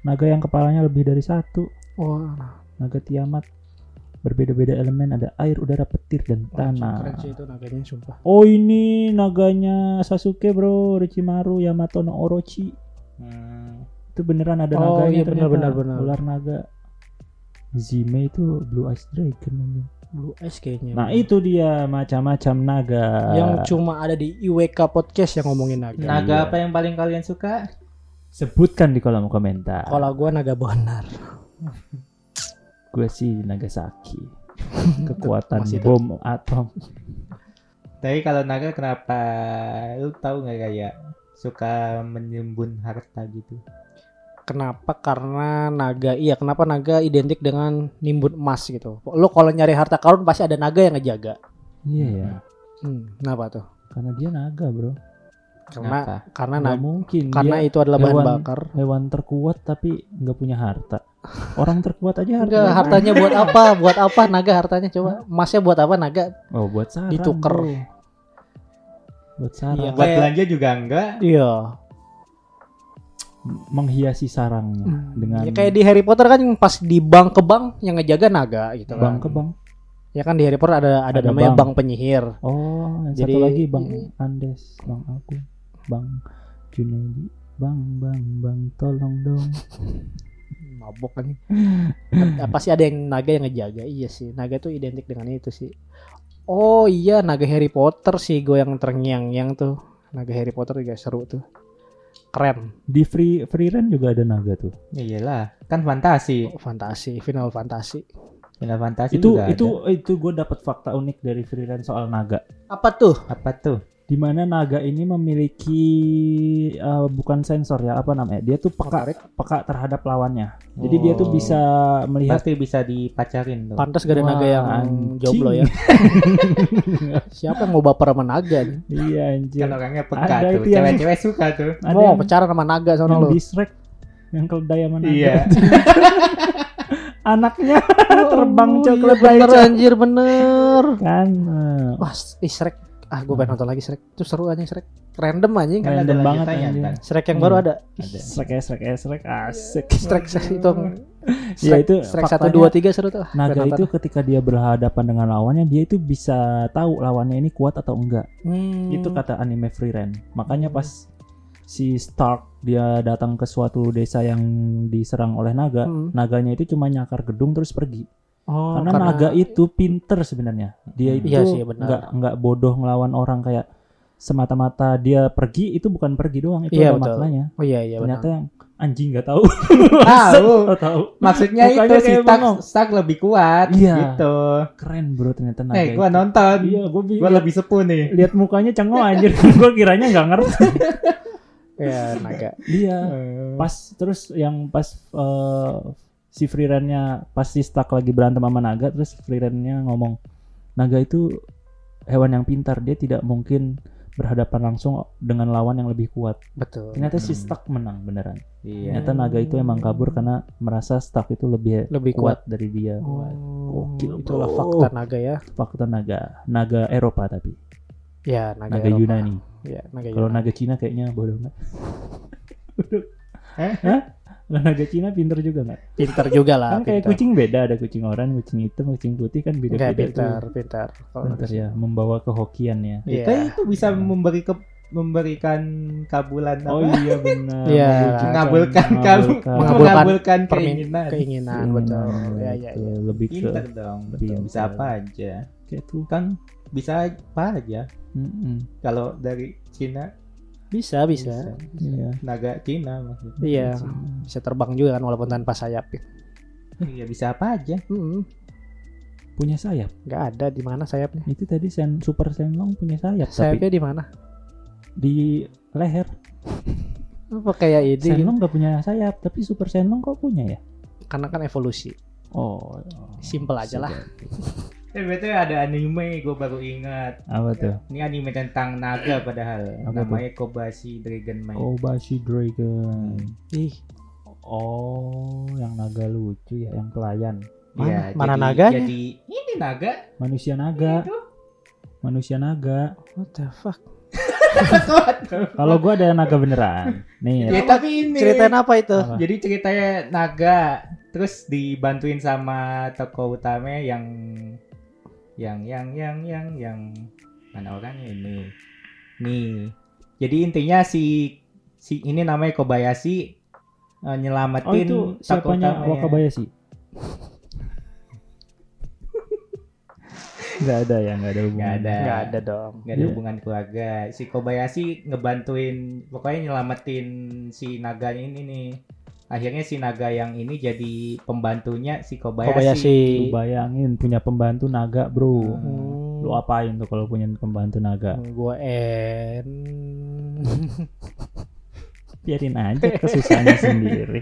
Speaker 2: Naga yang kepalanya lebih dari satu.
Speaker 1: Wah,
Speaker 2: Naga Tiamat. Berbeda-beda elemen ada air, udara, petir dan
Speaker 1: keren
Speaker 2: tanah.
Speaker 1: sih itu naganya sumpah.
Speaker 2: Oh ini naganya Sasuke bro, Orochimaru Yamato no Orochi.
Speaker 3: Hmm.
Speaker 2: Itu beneran ada
Speaker 1: Oh,
Speaker 2: naganya
Speaker 1: iya, benar,
Speaker 2: ternyata.
Speaker 1: benar, benar.
Speaker 2: Ular naga. Zime itu Blue Eyes Dragon. anjing.
Speaker 1: Blue Eyes kayaknya.
Speaker 2: Nah itu dia macam-macam naga.
Speaker 1: yang cuma ada di IWK podcast yang ngomongin naga.
Speaker 3: Naga
Speaker 2: Iya.
Speaker 3: apa yang paling kalian suka?
Speaker 2: sebutkan di kolom komentar.
Speaker 1: Kalau gua naga bonar.
Speaker 2: gue sih Nagasaki. Kekuatan
Speaker 1: Masih
Speaker 2: bom atom.
Speaker 3: Tapi kalau naga kenapa lu tahu nggak kayak suka menimbun harta gitu?
Speaker 1: Kenapa? Karena naga, iya kenapa naga identik dengan nimbun emas gitu. Lo kalau nyari harta karun pasti ada naga yang ngejaga.
Speaker 2: Iya ya.
Speaker 1: Hmm, kenapa tuh?
Speaker 2: Karena dia naga bro.
Speaker 1: Karena
Speaker 3: Kenapa?
Speaker 1: karena
Speaker 2: Nggak
Speaker 1: naga,
Speaker 2: mungkin.
Speaker 1: karena
Speaker 2: dia
Speaker 1: itu adalah bahan
Speaker 2: hewan-
Speaker 1: bakar.
Speaker 2: hewan terkuat tapi nggak punya harta. Orang terkuat aja harta.
Speaker 1: Enggak, hartanya buat apa? Buat apa naga hartanya coba? Emasnya buat apa naga?
Speaker 2: Oh buat sarang.
Speaker 1: Dituker.
Speaker 2: bro. Buat sarang.
Speaker 1: Iya,
Speaker 3: Buat
Speaker 1: Kayak-
Speaker 3: belanja juga enggak?
Speaker 1: Iya.
Speaker 2: Menghiasi sarangnya dengan
Speaker 1: Ya kayak di Harry Potter kan yang pas di bank ke bank yang ngejaga naga gitu
Speaker 2: bang
Speaker 1: kan.
Speaker 2: ke bang.
Speaker 1: Ya kan di Harry Potter ada ada,
Speaker 2: Ada
Speaker 1: namanya
Speaker 2: bank.
Speaker 1: bank penyihir.
Speaker 2: Oh, yang
Speaker 1: Jadi-
Speaker 2: satu lagi Bang Andes, Bang Agung, Bang Junaidi, Bang Bang Bang tolong dong.
Speaker 1: Mabok kan. Pasti ada yang naga yang ngejaga. Iya sih, naga tuh identik dengan itu sih. Oh iya, naga Harry Potter sih gue yang terngiang-ngiang tuh. Naga Harry Potter juga seru tuh. Keren.
Speaker 2: Di free free run juga ada naga tuh.
Speaker 3: Ya iyalah, kan fantasi.
Speaker 1: Oh, fantasi, final fantasi.
Speaker 3: Final fantasi
Speaker 2: itu
Speaker 3: juga
Speaker 2: itu
Speaker 3: ada.
Speaker 2: itu gue dapat fakta unik dari free run soal naga.
Speaker 1: Apa tuh?
Speaker 3: apa tuh?
Speaker 2: Di mana naga ini memiliki eh, bukan sensor ya apa namanya? Dia tuh peka
Speaker 1: Motorik.
Speaker 2: peka terhadap lawannya. Jadi dia tuh
Speaker 3: Oh.
Speaker 2: bisa melihat
Speaker 3: Pasti bisa dipacarin tuh.
Speaker 1: Pantas gak ada
Speaker 2: Wah,
Speaker 1: naga yang
Speaker 2: anjing.
Speaker 1: jomblo ya. Siapa yang mau baper sama naga nih?
Speaker 2: iya anjir.
Speaker 3: Kan orangnya peka
Speaker 2: Ada
Speaker 3: tuh. Cewek-cewek suka tuh.
Speaker 2: Ada
Speaker 1: Mau
Speaker 2: yang,
Speaker 1: pacaran sama naga sono
Speaker 2: yang
Speaker 1: lu.
Speaker 2: di Shrek yang keledai sama naga.
Speaker 3: Iya.
Speaker 2: Anaknya terbang
Speaker 1: Oh,
Speaker 2: cok
Speaker 1: iya
Speaker 2: keledai
Speaker 1: bener anjir bener.
Speaker 2: kan. eh,
Speaker 1: Wah, ih Shrek. Ah, gue pengen nonton lagi Shrek. Itu seru anjing Shrek. Random anjing.
Speaker 3: Kan ada
Speaker 2: Random banget
Speaker 3: ntar.
Speaker 1: Shrek yang
Speaker 2: Hmm.
Speaker 1: baru ada.
Speaker 2: Shrek ya, Shrek ya, Shrek asik.
Speaker 1: Shrek itu
Speaker 2: Ya, itu
Speaker 1: Shrek 1 2 3 seru tuh.
Speaker 2: Naga itu ketika dia berhadapan dengan lawannya, dia itu bisa tahu lawannya ini kuat atau enggak.
Speaker 1: Hmm.
Speaker 2: Itu kata anime Free Ren. Makanya pas si Stark dia datang ke suatu desa yang diserang oleh naga,
Speaker 1: Hmm.
Speaker 2: naganya itu cuma nyakar gedung terus pergi.
Speaker 1: Oh,
Speaker 2: karena, naga itu pinter sebenarnya. Dia itu
Speaker 1: Iya sih, benar.
Speaker 2: nggak nggak bodoh ngelawan orang kayak semata-mata dia pergi itu bukan pergi doang itu
Speaker 1: Iya,
Speaker 2: ada
Speaker 1: betul.
Speaker 2: maknanya.
Speaker 1: Oh iya iya
Speaker 2: Ternyata
Speaker 1: benar.
Speaker 2: yang anjing nggak tahu.
Speaker 3: Tahu.
Speaker 2: Oh, tahu.
Speaker 3: Maksudnya
Speaker 2: Mukanya
Speaker 3: itu si
Speaker 2: bengong.
Speaker 3: Stark lebih kuat
Speaker 2: Iya.
Speaker 3: gitu.
Speaker 2: Keren bro ternyata naga.
Speaker 3: Eh, gua
Speaker 2: itu.
Speaker 3: nonton.
Speaker 2: Iya, gua,
Speaker 3: Gua lebih sepuh nih.
Speaker 2: lihat mukanya cengok anjir. gua kiranya nggak ngerti.
Speaker 1: Iya, naga.
Speaker 2: Dia
Speaker 3: Eh,
Speaker 2: pas terus yang pas eh, si Freeran-nya pas si Stark lagi berantem sama naga terus Freeran-nya ngomong naga itu hewan yang pintar dia tidak mungkin berhadapan langsung dengan lawan yang lebih kuat
Speaker 1: Betul.
Speaker 2: ternyata si
Speaker 3: Hmm.
Speaker 2: Stark menang beneran
Speaker 3: Iya.
Speaker 2: ternyata naga itu emang kabur karena merasa Stark itu lebih,
Speaker 1: Lebih kuat.
Speaker 2: kuat dari dia
Speaker 1: Oh,
Speaker 2: Gokil,
Speaker 1: itulah
Speaker 2: bro.
Speaker 1: fakta naga ya.
Speaker 2: fakta naga naga Eropa tapi
Speaker 1: Ya, naga,
Speaker 2: naga
Speaker 1: Eropa.
Speaker 2: Yunani
Speaker 1: Ya, naga
Speaker 2: kalau naga Cina kayaknya bodoh nggak
Speaker 3: Eh?
Speaker 2: Hah? Naga Cina pinter juga nggak
Speaker 1: Pinter juga lah,
Speaker 2: kan kayak
Speaker 1: pinter.
Speaker 2: kucing beda ada kucing oranye kucing hitam kucing putih kan beda beda
Speaker 1: pintar. Kalau
Speaker 2: pinter
Speaker 1: naga-
Speaker 2: ya membawa kehokian ya
Speaker 1: Iya.
Speaker 3: Kita itu bisa memberi ke memberikan kabulan apa?
Speaker 2: oh iya benar
Speaker 1: Iya.
Speaker 3: Mengabulkan kamu
Speaker 2: mengabulkan
Speaker 1: Mengabulkan
Speaker 3: keinginan.
Speaker 1: keinginan,
Speaker 2: keinginan,
Speaker 1: betul. Ya, ya, ya.
Speaker 2: lebih ke
Speaker 3: Pinter dong, betul.
Speaker 2: Pinter.
Speaker 3: Bisa apa aja.
Speaker 2: kayak tuh
Speaker 3: Kan bisa apa aja.
Speaker 2: Mm-mm.
Speaker 3: Kalau dari Cina
Speaker 1: Bisa, bisa.
Speaker 2: iya
Speaker 3: naga Cina maksudnya.
Speaker 1: Iya. Bisa terbang juga kan walaupun tanpa sayap.
Speaker 3: Iya bisa apa aja.
Speaker 1: Hmm,
Speaker 2: punya sayap
Speaker 1: nggak ada di mana sayapnya.
Speaker 2: itu tadi sen super senlong punya sayap tapi
Speaker 1: Sayapnya di mana?
Speaker 2: di leher
Speaker 1: Apa kayak ini?
Speaker 2: senlong nggak punya sayap tapi super senlong kok punya ya
Speaker 1: Karena kan evolusi.
Speaker 2: oh
Speaker 1: Simple aja lah.
Speaker 3: Eh betul ada anime gue baru ingat.
Speaker 2: apa tuh
Speaker 3: Ini anime tentang naga padahal.
Speaker 2: Apa
Speaker 3: Namanya Kobashi Dragon Maid.
Speaker 2: Kobashi Dragon
Speaker 1: Ih,
Speaker 2: oh yang naga lucu ya yang pelayan
Speaker 3: Iya,
Speaker 1: Mana- mana
Speaker 3: jadi-
Speaker 1: naganya?
Speaker 3: Jadi ini naga.
Speaker 2: manusia naga
Speaker 3: Itu.
Speaker 2: manusia naga
Speaker 1: what the fuck?
Speaker 2: kalau gua ada naga beneran nih
Speaker 3: Ya, tapi ini.
Speaker 1: Ceritain apa itu?
Speaker 2: Apa?
Speaker 3: Jadi ceritanya naga terus dibantuin sama tokoh utama yang yang yang yang yang yang mana orangnya ini. Nih. Jadi intinya si si ini namanya Kobayashi eh,
Speaker 2: oh
Speaker 3: nyelamatin
Speaker 2: itu
Speaker 3: tokoh
Speaker 2: siapanya. Wakabayashi nggak ada ya nggak ada hubungan
Speaker 3: Nggak ada.
Speaker 1: Nggak ada dong.
Speaker 3: Nggak ada
Speaker 2: Iya.
Speaker 3: hubungan keluarga. Si Kobayashi ngebantuin pokoknya nyelamatin si naganya ini nih. Akhirnya si naga yang ini jadi pembantunya si Kobayashi.
Speaker 1: Kobayashi.
Speaker 2: Lu bayangin punya pembantu naga bro
Speaker 1: Hmm,
Speaker 2: lu apain tuh kalau punya pembantu naga
Speaker 1: Gua en.
Speaker 2: biarin aja kesusahannya sendiri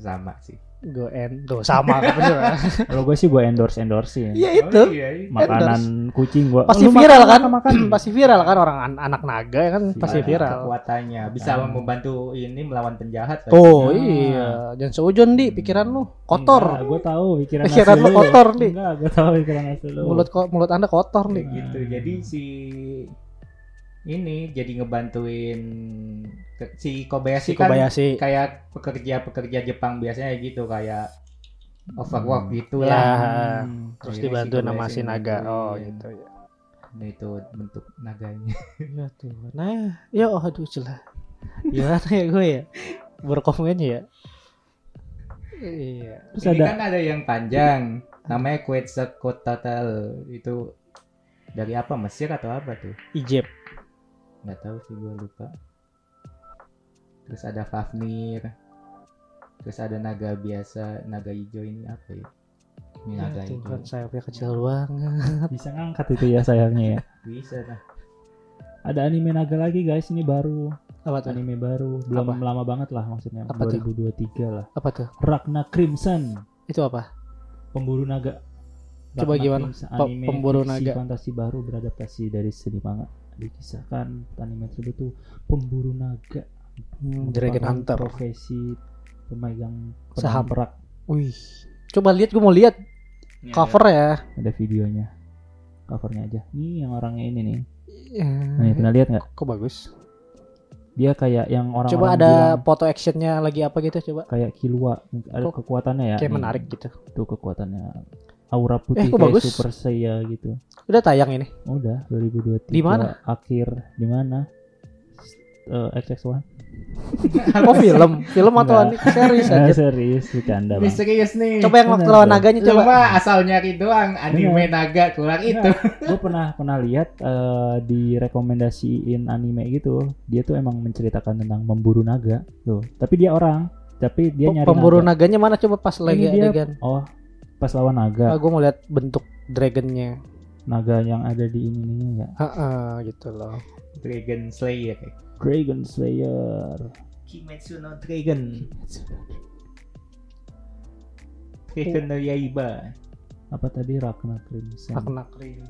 Speaker 3: Sama sih.
Speaker 1: Gua en. Tuh sama
Speaker 2: kalau gue sih gue endorse endorsein
Speaker 1: Iya itu.
Speaker 3: Oh, iya, iya.
Speaker 2: makanan kucing gua
Speaker 1: Pasti
Speaker 2: Oh,
Speaker 1: viral
Speaker 2: makan,
Speaker 1: kan?
Speaker 2: makan.
Speaker 1: Pasti viral kan orang an- anak naga ya kan pasti
Speaker 3: Nah,
Speaker 1: viral.
Speaker 3: Kekuatannya bisa
Speaker 2: Ah.
Speaker 3: membantu ini melawan penjahat.
Speaker 1: Tuh,
Speaker 2: Ah.
Speaker 1: iya. Jangan seujon di pikiran lu kotor.
Speaker 2: gue tahu pikiran
Speaker 1: Pikiran lu kotor, Di.
Speaker 2: enggak gue tahu pikiran lu
Speaker 1: Mulut mulut Anda kotor nih.
Speaker 3: gitu. Jadi si ini jadi ngebantuin ke- si
Speaker 1: Si
Speaker 3: Kobayashi, kan
Speaker 1: Kobayashi.
Speaker 3: kayak pekerja-pekerja Jepang biasanya gitu kayak overwork
Speaker 2: Hmm.
Speaker 3: gitu
Speaker 1: Ya,
Speaker 3: lah.
Speaker 1: terus
Speaker 3: Akhirnya
Speaker 1: dibantu
Speaker 3: si
Speaker 1: nama si naga. Oh, gitu ya.
Speaker 3: Nah, itu bentuk naganya.
Speaker 1: Ya tuh. Nah, ya oh, aduh celah. Gimana ya gue ya? Berkomen ya. Iya.
Speaker 2: terus
Speaker 3: Ini
Speaker 2: ada
Speaker 3: kan ada yang panjang, namanya Quetzalcoatl itu dari apa Mesir atau apa tuh?
Speaker 1: Ijep.
Speaker 3: Nggak tahu sih gue lupa. Terus ada Fafnir. Terus ada naga biasa, naga hijau ini apa ya? Ini naga
Speaker 1: Ya, tuh
Speaker 3: hijau.
Speaker 1: kan sayapnya kecil banget.
Speaker 2: bisa ngangkat itu ya sayangnya ya
Speaker 3: Bisa lah.
Speaker 2: ada anime naga lagi guys ini baru
Speaker 1: Apa tuh?
Speaker 2: anime baru belum
Speaker 1: Apa?
Speaker 2: lama banget lah maksudnya
Speaker 1: Apa tuh?
Speaker 2: 2023 lah
Speaker 1: Apa tuh?
Speaker 2: Ragna Crimson
Speaker 1: Itu apa?
Speaker 2: pemburu naga
Speaker 1: Coba gimana?
Speaker 2: Crimson, anime
Speaker 1: pemburu naga.
Speaker 2: fantasi baru beradaptasi dari seni manga dikisahkan anime tersebut tuh pemburu naga
Speaker 1: Hmm, Dragon Hunter.
Speaker 2: profesi pemegang
Speaker 1: Saham.
Speaker 2: perak
Speaker 1: Wih. Coba lihat gue mau lihat cover ya.
Speaker 2: ada videonya covernya aja nih yang orangnya ini nih
Speaker 1: Ya.
Speaker 2: nah, pernah lihat nggak
Speaker 1: Kok bagus?
Speaker 2: dia kayak yang orang
Speaker 1: Coba ada foto actionnya lagi apa gitu coba.
Speaker 2: kayak Killua ada
Speaker 1: Kok
Speaker 2: kekuatannya ya
Speaker 1: Kayak
Speaker 2: nih.
Speaker 1: menarik gitu.
Speaker 2: tuh kekuatannya aura putih
Speaker 1: Eh, kok
Speaker 2: kayak
Speaker 1: bagus?
Speaker 2: super saya gitu
Speaker 1: Udah tayang ini.
Speaker 2: udah 2023
Speaker 1: Di mana?
Speaker 2: akhir di mana Eh, XX1
Speaker 1: Oh film, film atau series
Speaker 2: Eh,
Speaker 1: aja.
Speaker 2: serius bercanda
Speaker 3: Ini
Speaker 2: bang
Speaker 3: serius nih.
Speaker 1: Coba yang waktu
Speaker 2: Bener,
Speaker 1: lawan naganya coba.
Speaker 3: mah asal nyari doang anime
Speaker 2: Bener.
Speaker 3: naga keluar itu.
Speaker 2: gue pernah pernah lihat eh, direkomendasiin anime gitu dia tuh emang menceritakan tentang memburu naga tuh tapi dia orang tapi dia nyari
Speaker 1: Pemburu
Speaker 2: naga.
Speaker 1: naganya mana coba pas lagi adegan.
Speaker 2: oh pas lawan naga
Speaker 1: Ah, gue mau lihat bentuk dragonnya.
Speaker 2: naga yang ada di ini ininya ya
Speaker 1: Heeh, gitu loh.
Speaker 3: Dragon Slayer.
Speaker 2: Dragon Slayer
Speaker 3: Kimetsu no Dragon. Dragon no Yaiba.
Speaker 2: apa tadi Ragna Crimson
Speaker 1: Akna krim.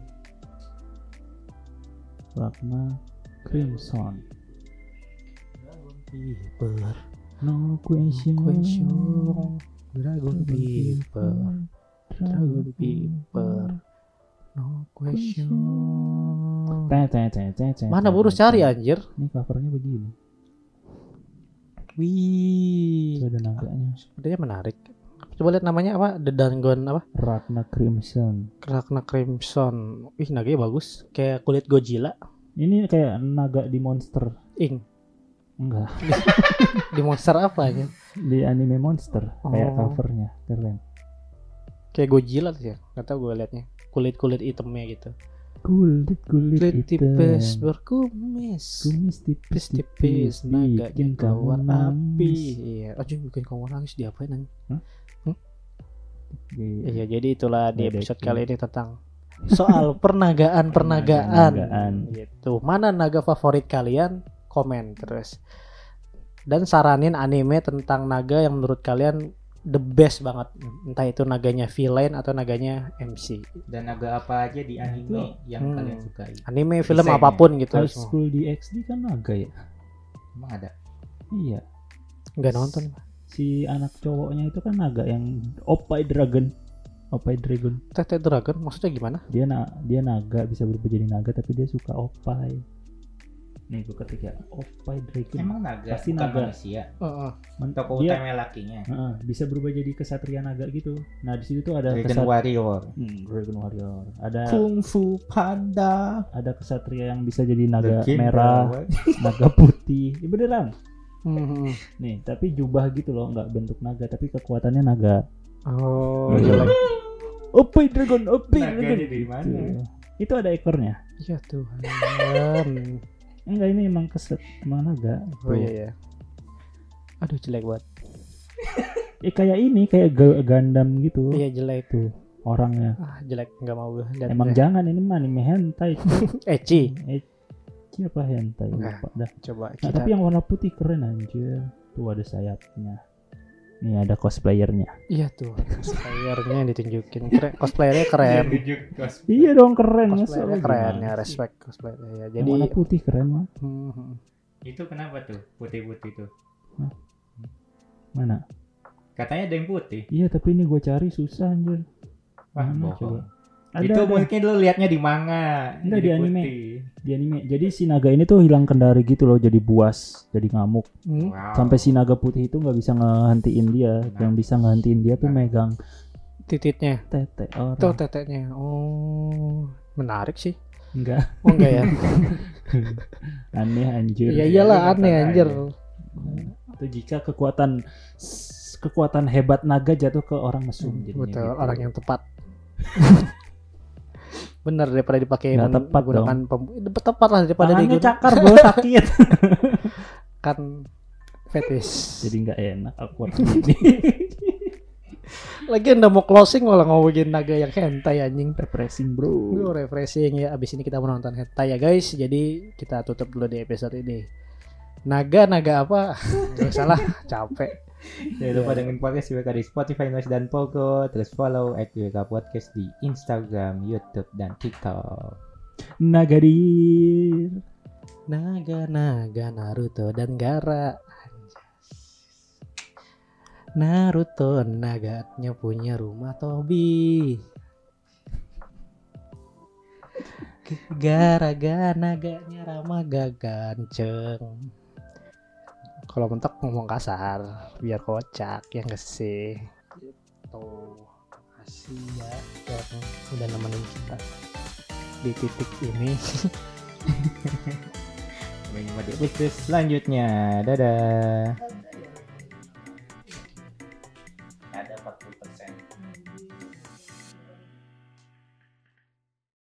Speaker 2: Ragna Crimson
Speaker 1: Piper.
Speaker 2: no question
Speaker 1: Question. Dragon Piper. Dragon Piper. No question.
Speaker 2: Teh, teh, teh, teh, teh,
Speaker 1: Mana buru cari anjir?
Speaker 2: Ini covernya begini.
Speaker 1: Wih.
Speaker 2: Itu ada naganya.
Speaker 1: Sepertinya menarik. Coba lihat namanya apa? The Dangon apa?
Speaker 2: Ragna Crimson.
Speaker 1: Krakna Crimson. Ih, naganya bagus. Kayak kulit Godzilla.
Speaker 2: Ini kayak naga di monster.
Speaker 1: Ing.
Speaker 2: Enggak,
Speaker 1: Di monster apa aja?
Speaker 2: di anime monster kayak
Speaker 1: Oh.
Speaker 2: covernya. Keren.
Speaker 1: Kayak Godzilla tuh ya. Gak tau gue liatnya. Kulit-kulit itemnya gitu.
Speaker 2: Kulit kulit
Speaker 1: Kulit tipis berkumis.
Speaker 2: Kumis tipis
Speaker 1: Tipis-tipis naganya
Speaker 2: bikin
Speaker 1: keluar
Speaker 2: kamu
Speaker 1: api. Iya. Aduh bikin kamu nangis diapain anjing?
Speaker 2: Iya.
Speaker 1: Iya, jadi itulah di episode kali ini tentang soal pernagaan pernagaan.
Speaker 2: Pernagaan.
Speaker 1: Gitu. Mana naga favorit kalian? Komen terus. Dan saranin anime tentang naga yang menurut kalian the best banget. Entah itu naganya villain atau naganya MC.
Speaker 3: Dan naga apa aja di anime yang
Speaker 1: Hmm.
Speaker 3: kalian sukai?
Speaker 1: Anime, film
Speaker 3: Desainnya.
Speaker 1: apa pun gitu.
Speaker 2: High School DxD kan naga ya?
Speaker 3: Emang ada?
Speaker 2: Iya.
Speaker 1: Enggak nonton.
Speaker 2: Si anak cowoknya itu kan naga yang Opai Dragon. Opai Dragon.
Speaker 1: Tete Dragon maksudnya gimana?
Speaker 2: Dia na dia naga bisa berubah jadi naga tapi dia suka Opai. Ketik ya Opai Dragon.
Speaker 3: Emang naga?
Speaker 2: Pasti
Speaker 3: bukan
Speaker 2: naga.
Speaker 3: manusia.
Speaker 1: Heeh.
Speaker 2: Men-
Speaker 3: Toko
Speaker 2: dia
Speaker 3: utama lakinya.
Speaker 2: Heeh, bisa berubah jadi kesatria naga gitu. Nah di situ tuh ada
Speaker 3: Dragon
Speaker 2: kesat-
Speaker 3: Warrior.
Speaker 2: Hmm, Dragon Warrior. Ada
Speaker 3: Kung Fu Panda.
Speaker 2: ada kesatria yang bisa jadi naga
Speaker 3: Legenda,
Speaker 2: merah, naga putih. Ya, beneran.
Speaker 1: Hmm.
Speaker 2: Nih, tapi jubah gitu loh, nggak bentuk naga, tapi kekuatannya naga.
Speaker 1: Oh,
Speaker 2: Iya. Opai Dragon, Opai
Speaker 3: Naganya
Speaker 2: Dragon.
Speaker 3: dari mana?
Speaker 2: Gitu. Itu ada ekornya.
Speaker 1: Ya Tuhan.
Speaker 2: Enggak, ini emang keset emang naga.
Speaker 1: Oh
Speaker 2: Tuh.
Speaker 1: iya ya. Aduh jelek banget.
Speaker 2: Eh kayak ini, kayak Gundam gitu.
Speaker 1: Iya jelek.
Speaker 2: Tuh, orangnya.
Speaker 1: Ah jelek nggak mau gue. lihat
Speaker 2: Emang
Speaker 1: deh.
Speaker 2: jangan ini mah anime hentai.
Speaker 1: Eci.
Speaker 2: eh, siapa hentai?
Speaker 1: Nah.
Speaker 2: Lupa dah.
Speaker 1: Coba
Speaker 2: Nah,
Speaker 1: kita.
Speaker 2: tapi yang warna putih keren anjir. Tuh ada sayapnya. Nih ada cosplayernya.
Speaker 1: Iya tuh. Cosplayernya yang ditunjukin. Keren. Cosplayernya keren.
Speaker 3: Cos.
Speaker 2: Iya dong keren
Speaker 1: Cosplayernya keren ya. Respect cosplayernya ya.
Speaker 2: Yang
Speaker 1: Jadi.
Speaker 2: warna putih keren mah.
Speaker 1: Hmm.
Speaker 3: Itu kenapa tuh putih-putih tuh?
Speaker 2: Mana?
Speaker 3: Katanya ada yang putih.
Speaker 2: Iya tapi ini gue cari susah anjir.
Speaker 3: Wah,
Speaker 2: Mana
Speaker 3: bohong.
Speaker 2: coba? Ada,
Speaker 3: itu
Speaker 2: ada.
Speaker 3: mungkin lu liatnya di manga.
Speaker 2: Enggak,
Speaker 3: jadi
Speaker 2: di anime.
Speaker 3: putih.
Speaker 2: di anime. Jadi si naga ini tuh hilang kendari gitu loh, jadi buas, jadi ngamuk.
Speaker 1: Hmm.
Speaker 3: Wow.
Speaker 2: Sampai si naga putih itu nggak bisa ngehentiin dia.
Speaker 3: Nah.
Speaker 2: Yang bisa ngehentiin dia tuh
Speaker 3: Nah.
Speaker 2: megang
Speaker 1: Tititnya.
Speaker 2: tete orang.
Speaker 1: Tuh teteknya. Oh. Menarik sih.
Speaker 2: Enggak,
Speaker 1: Oh enggak ya.
Speaker 2: aneh anjir.
Speaker 1: Iya iyalah aneh anjir.
Speaker 2: Itu jika kekuatan kekuatan hebat naga jatuh ke orang mesum jadinya
Speaker 1: Betul,
Speaker 2: gitu.
Speaker 1: orang yang tepat. Bener daripada dipakai
Speaker 2: Nggak tepat
Speaker 1: menggunakan pem- tepat lah daripada
Speaker 2: Tangannya
Speaker 1: digunakan
Speaker 2: cakar bro sakit.
Speaker 1: fetish.
Speaker 2: jadi nggak enak gini.
Speaker 1: Lagi udah mau closing malah ngomongin naga yang hentai anjing.
Speaker 2: Refreshing bro.
Speaker 1: Gue refreshing ya. Abis ini kita menonton hentai ya guys. Jadi kita tutup dulu di episode ini. Naga naga apa? Gak salah capek.
Speaker 3: Jangan lupa dengan podcast WK di Spotify, Noise, dan Pogo. Terus follow at WK Podcast di Instagram, Youtube, dan TikTok.
Speaker 2: Nagadir.
Speaker 1: Naga naga Naruto dan Gara. Naruto naganya punya rumah Tobi. Gara-gara naganya Rama gak ganteng. Kalau mentok ngomong kasar, biar kocak ya nggak sih. Gitu. Makasih ya yang udah nemenin kita di titik ini.
Speaker 3: Sampai jumpa di episode selanjutnya. Dadah.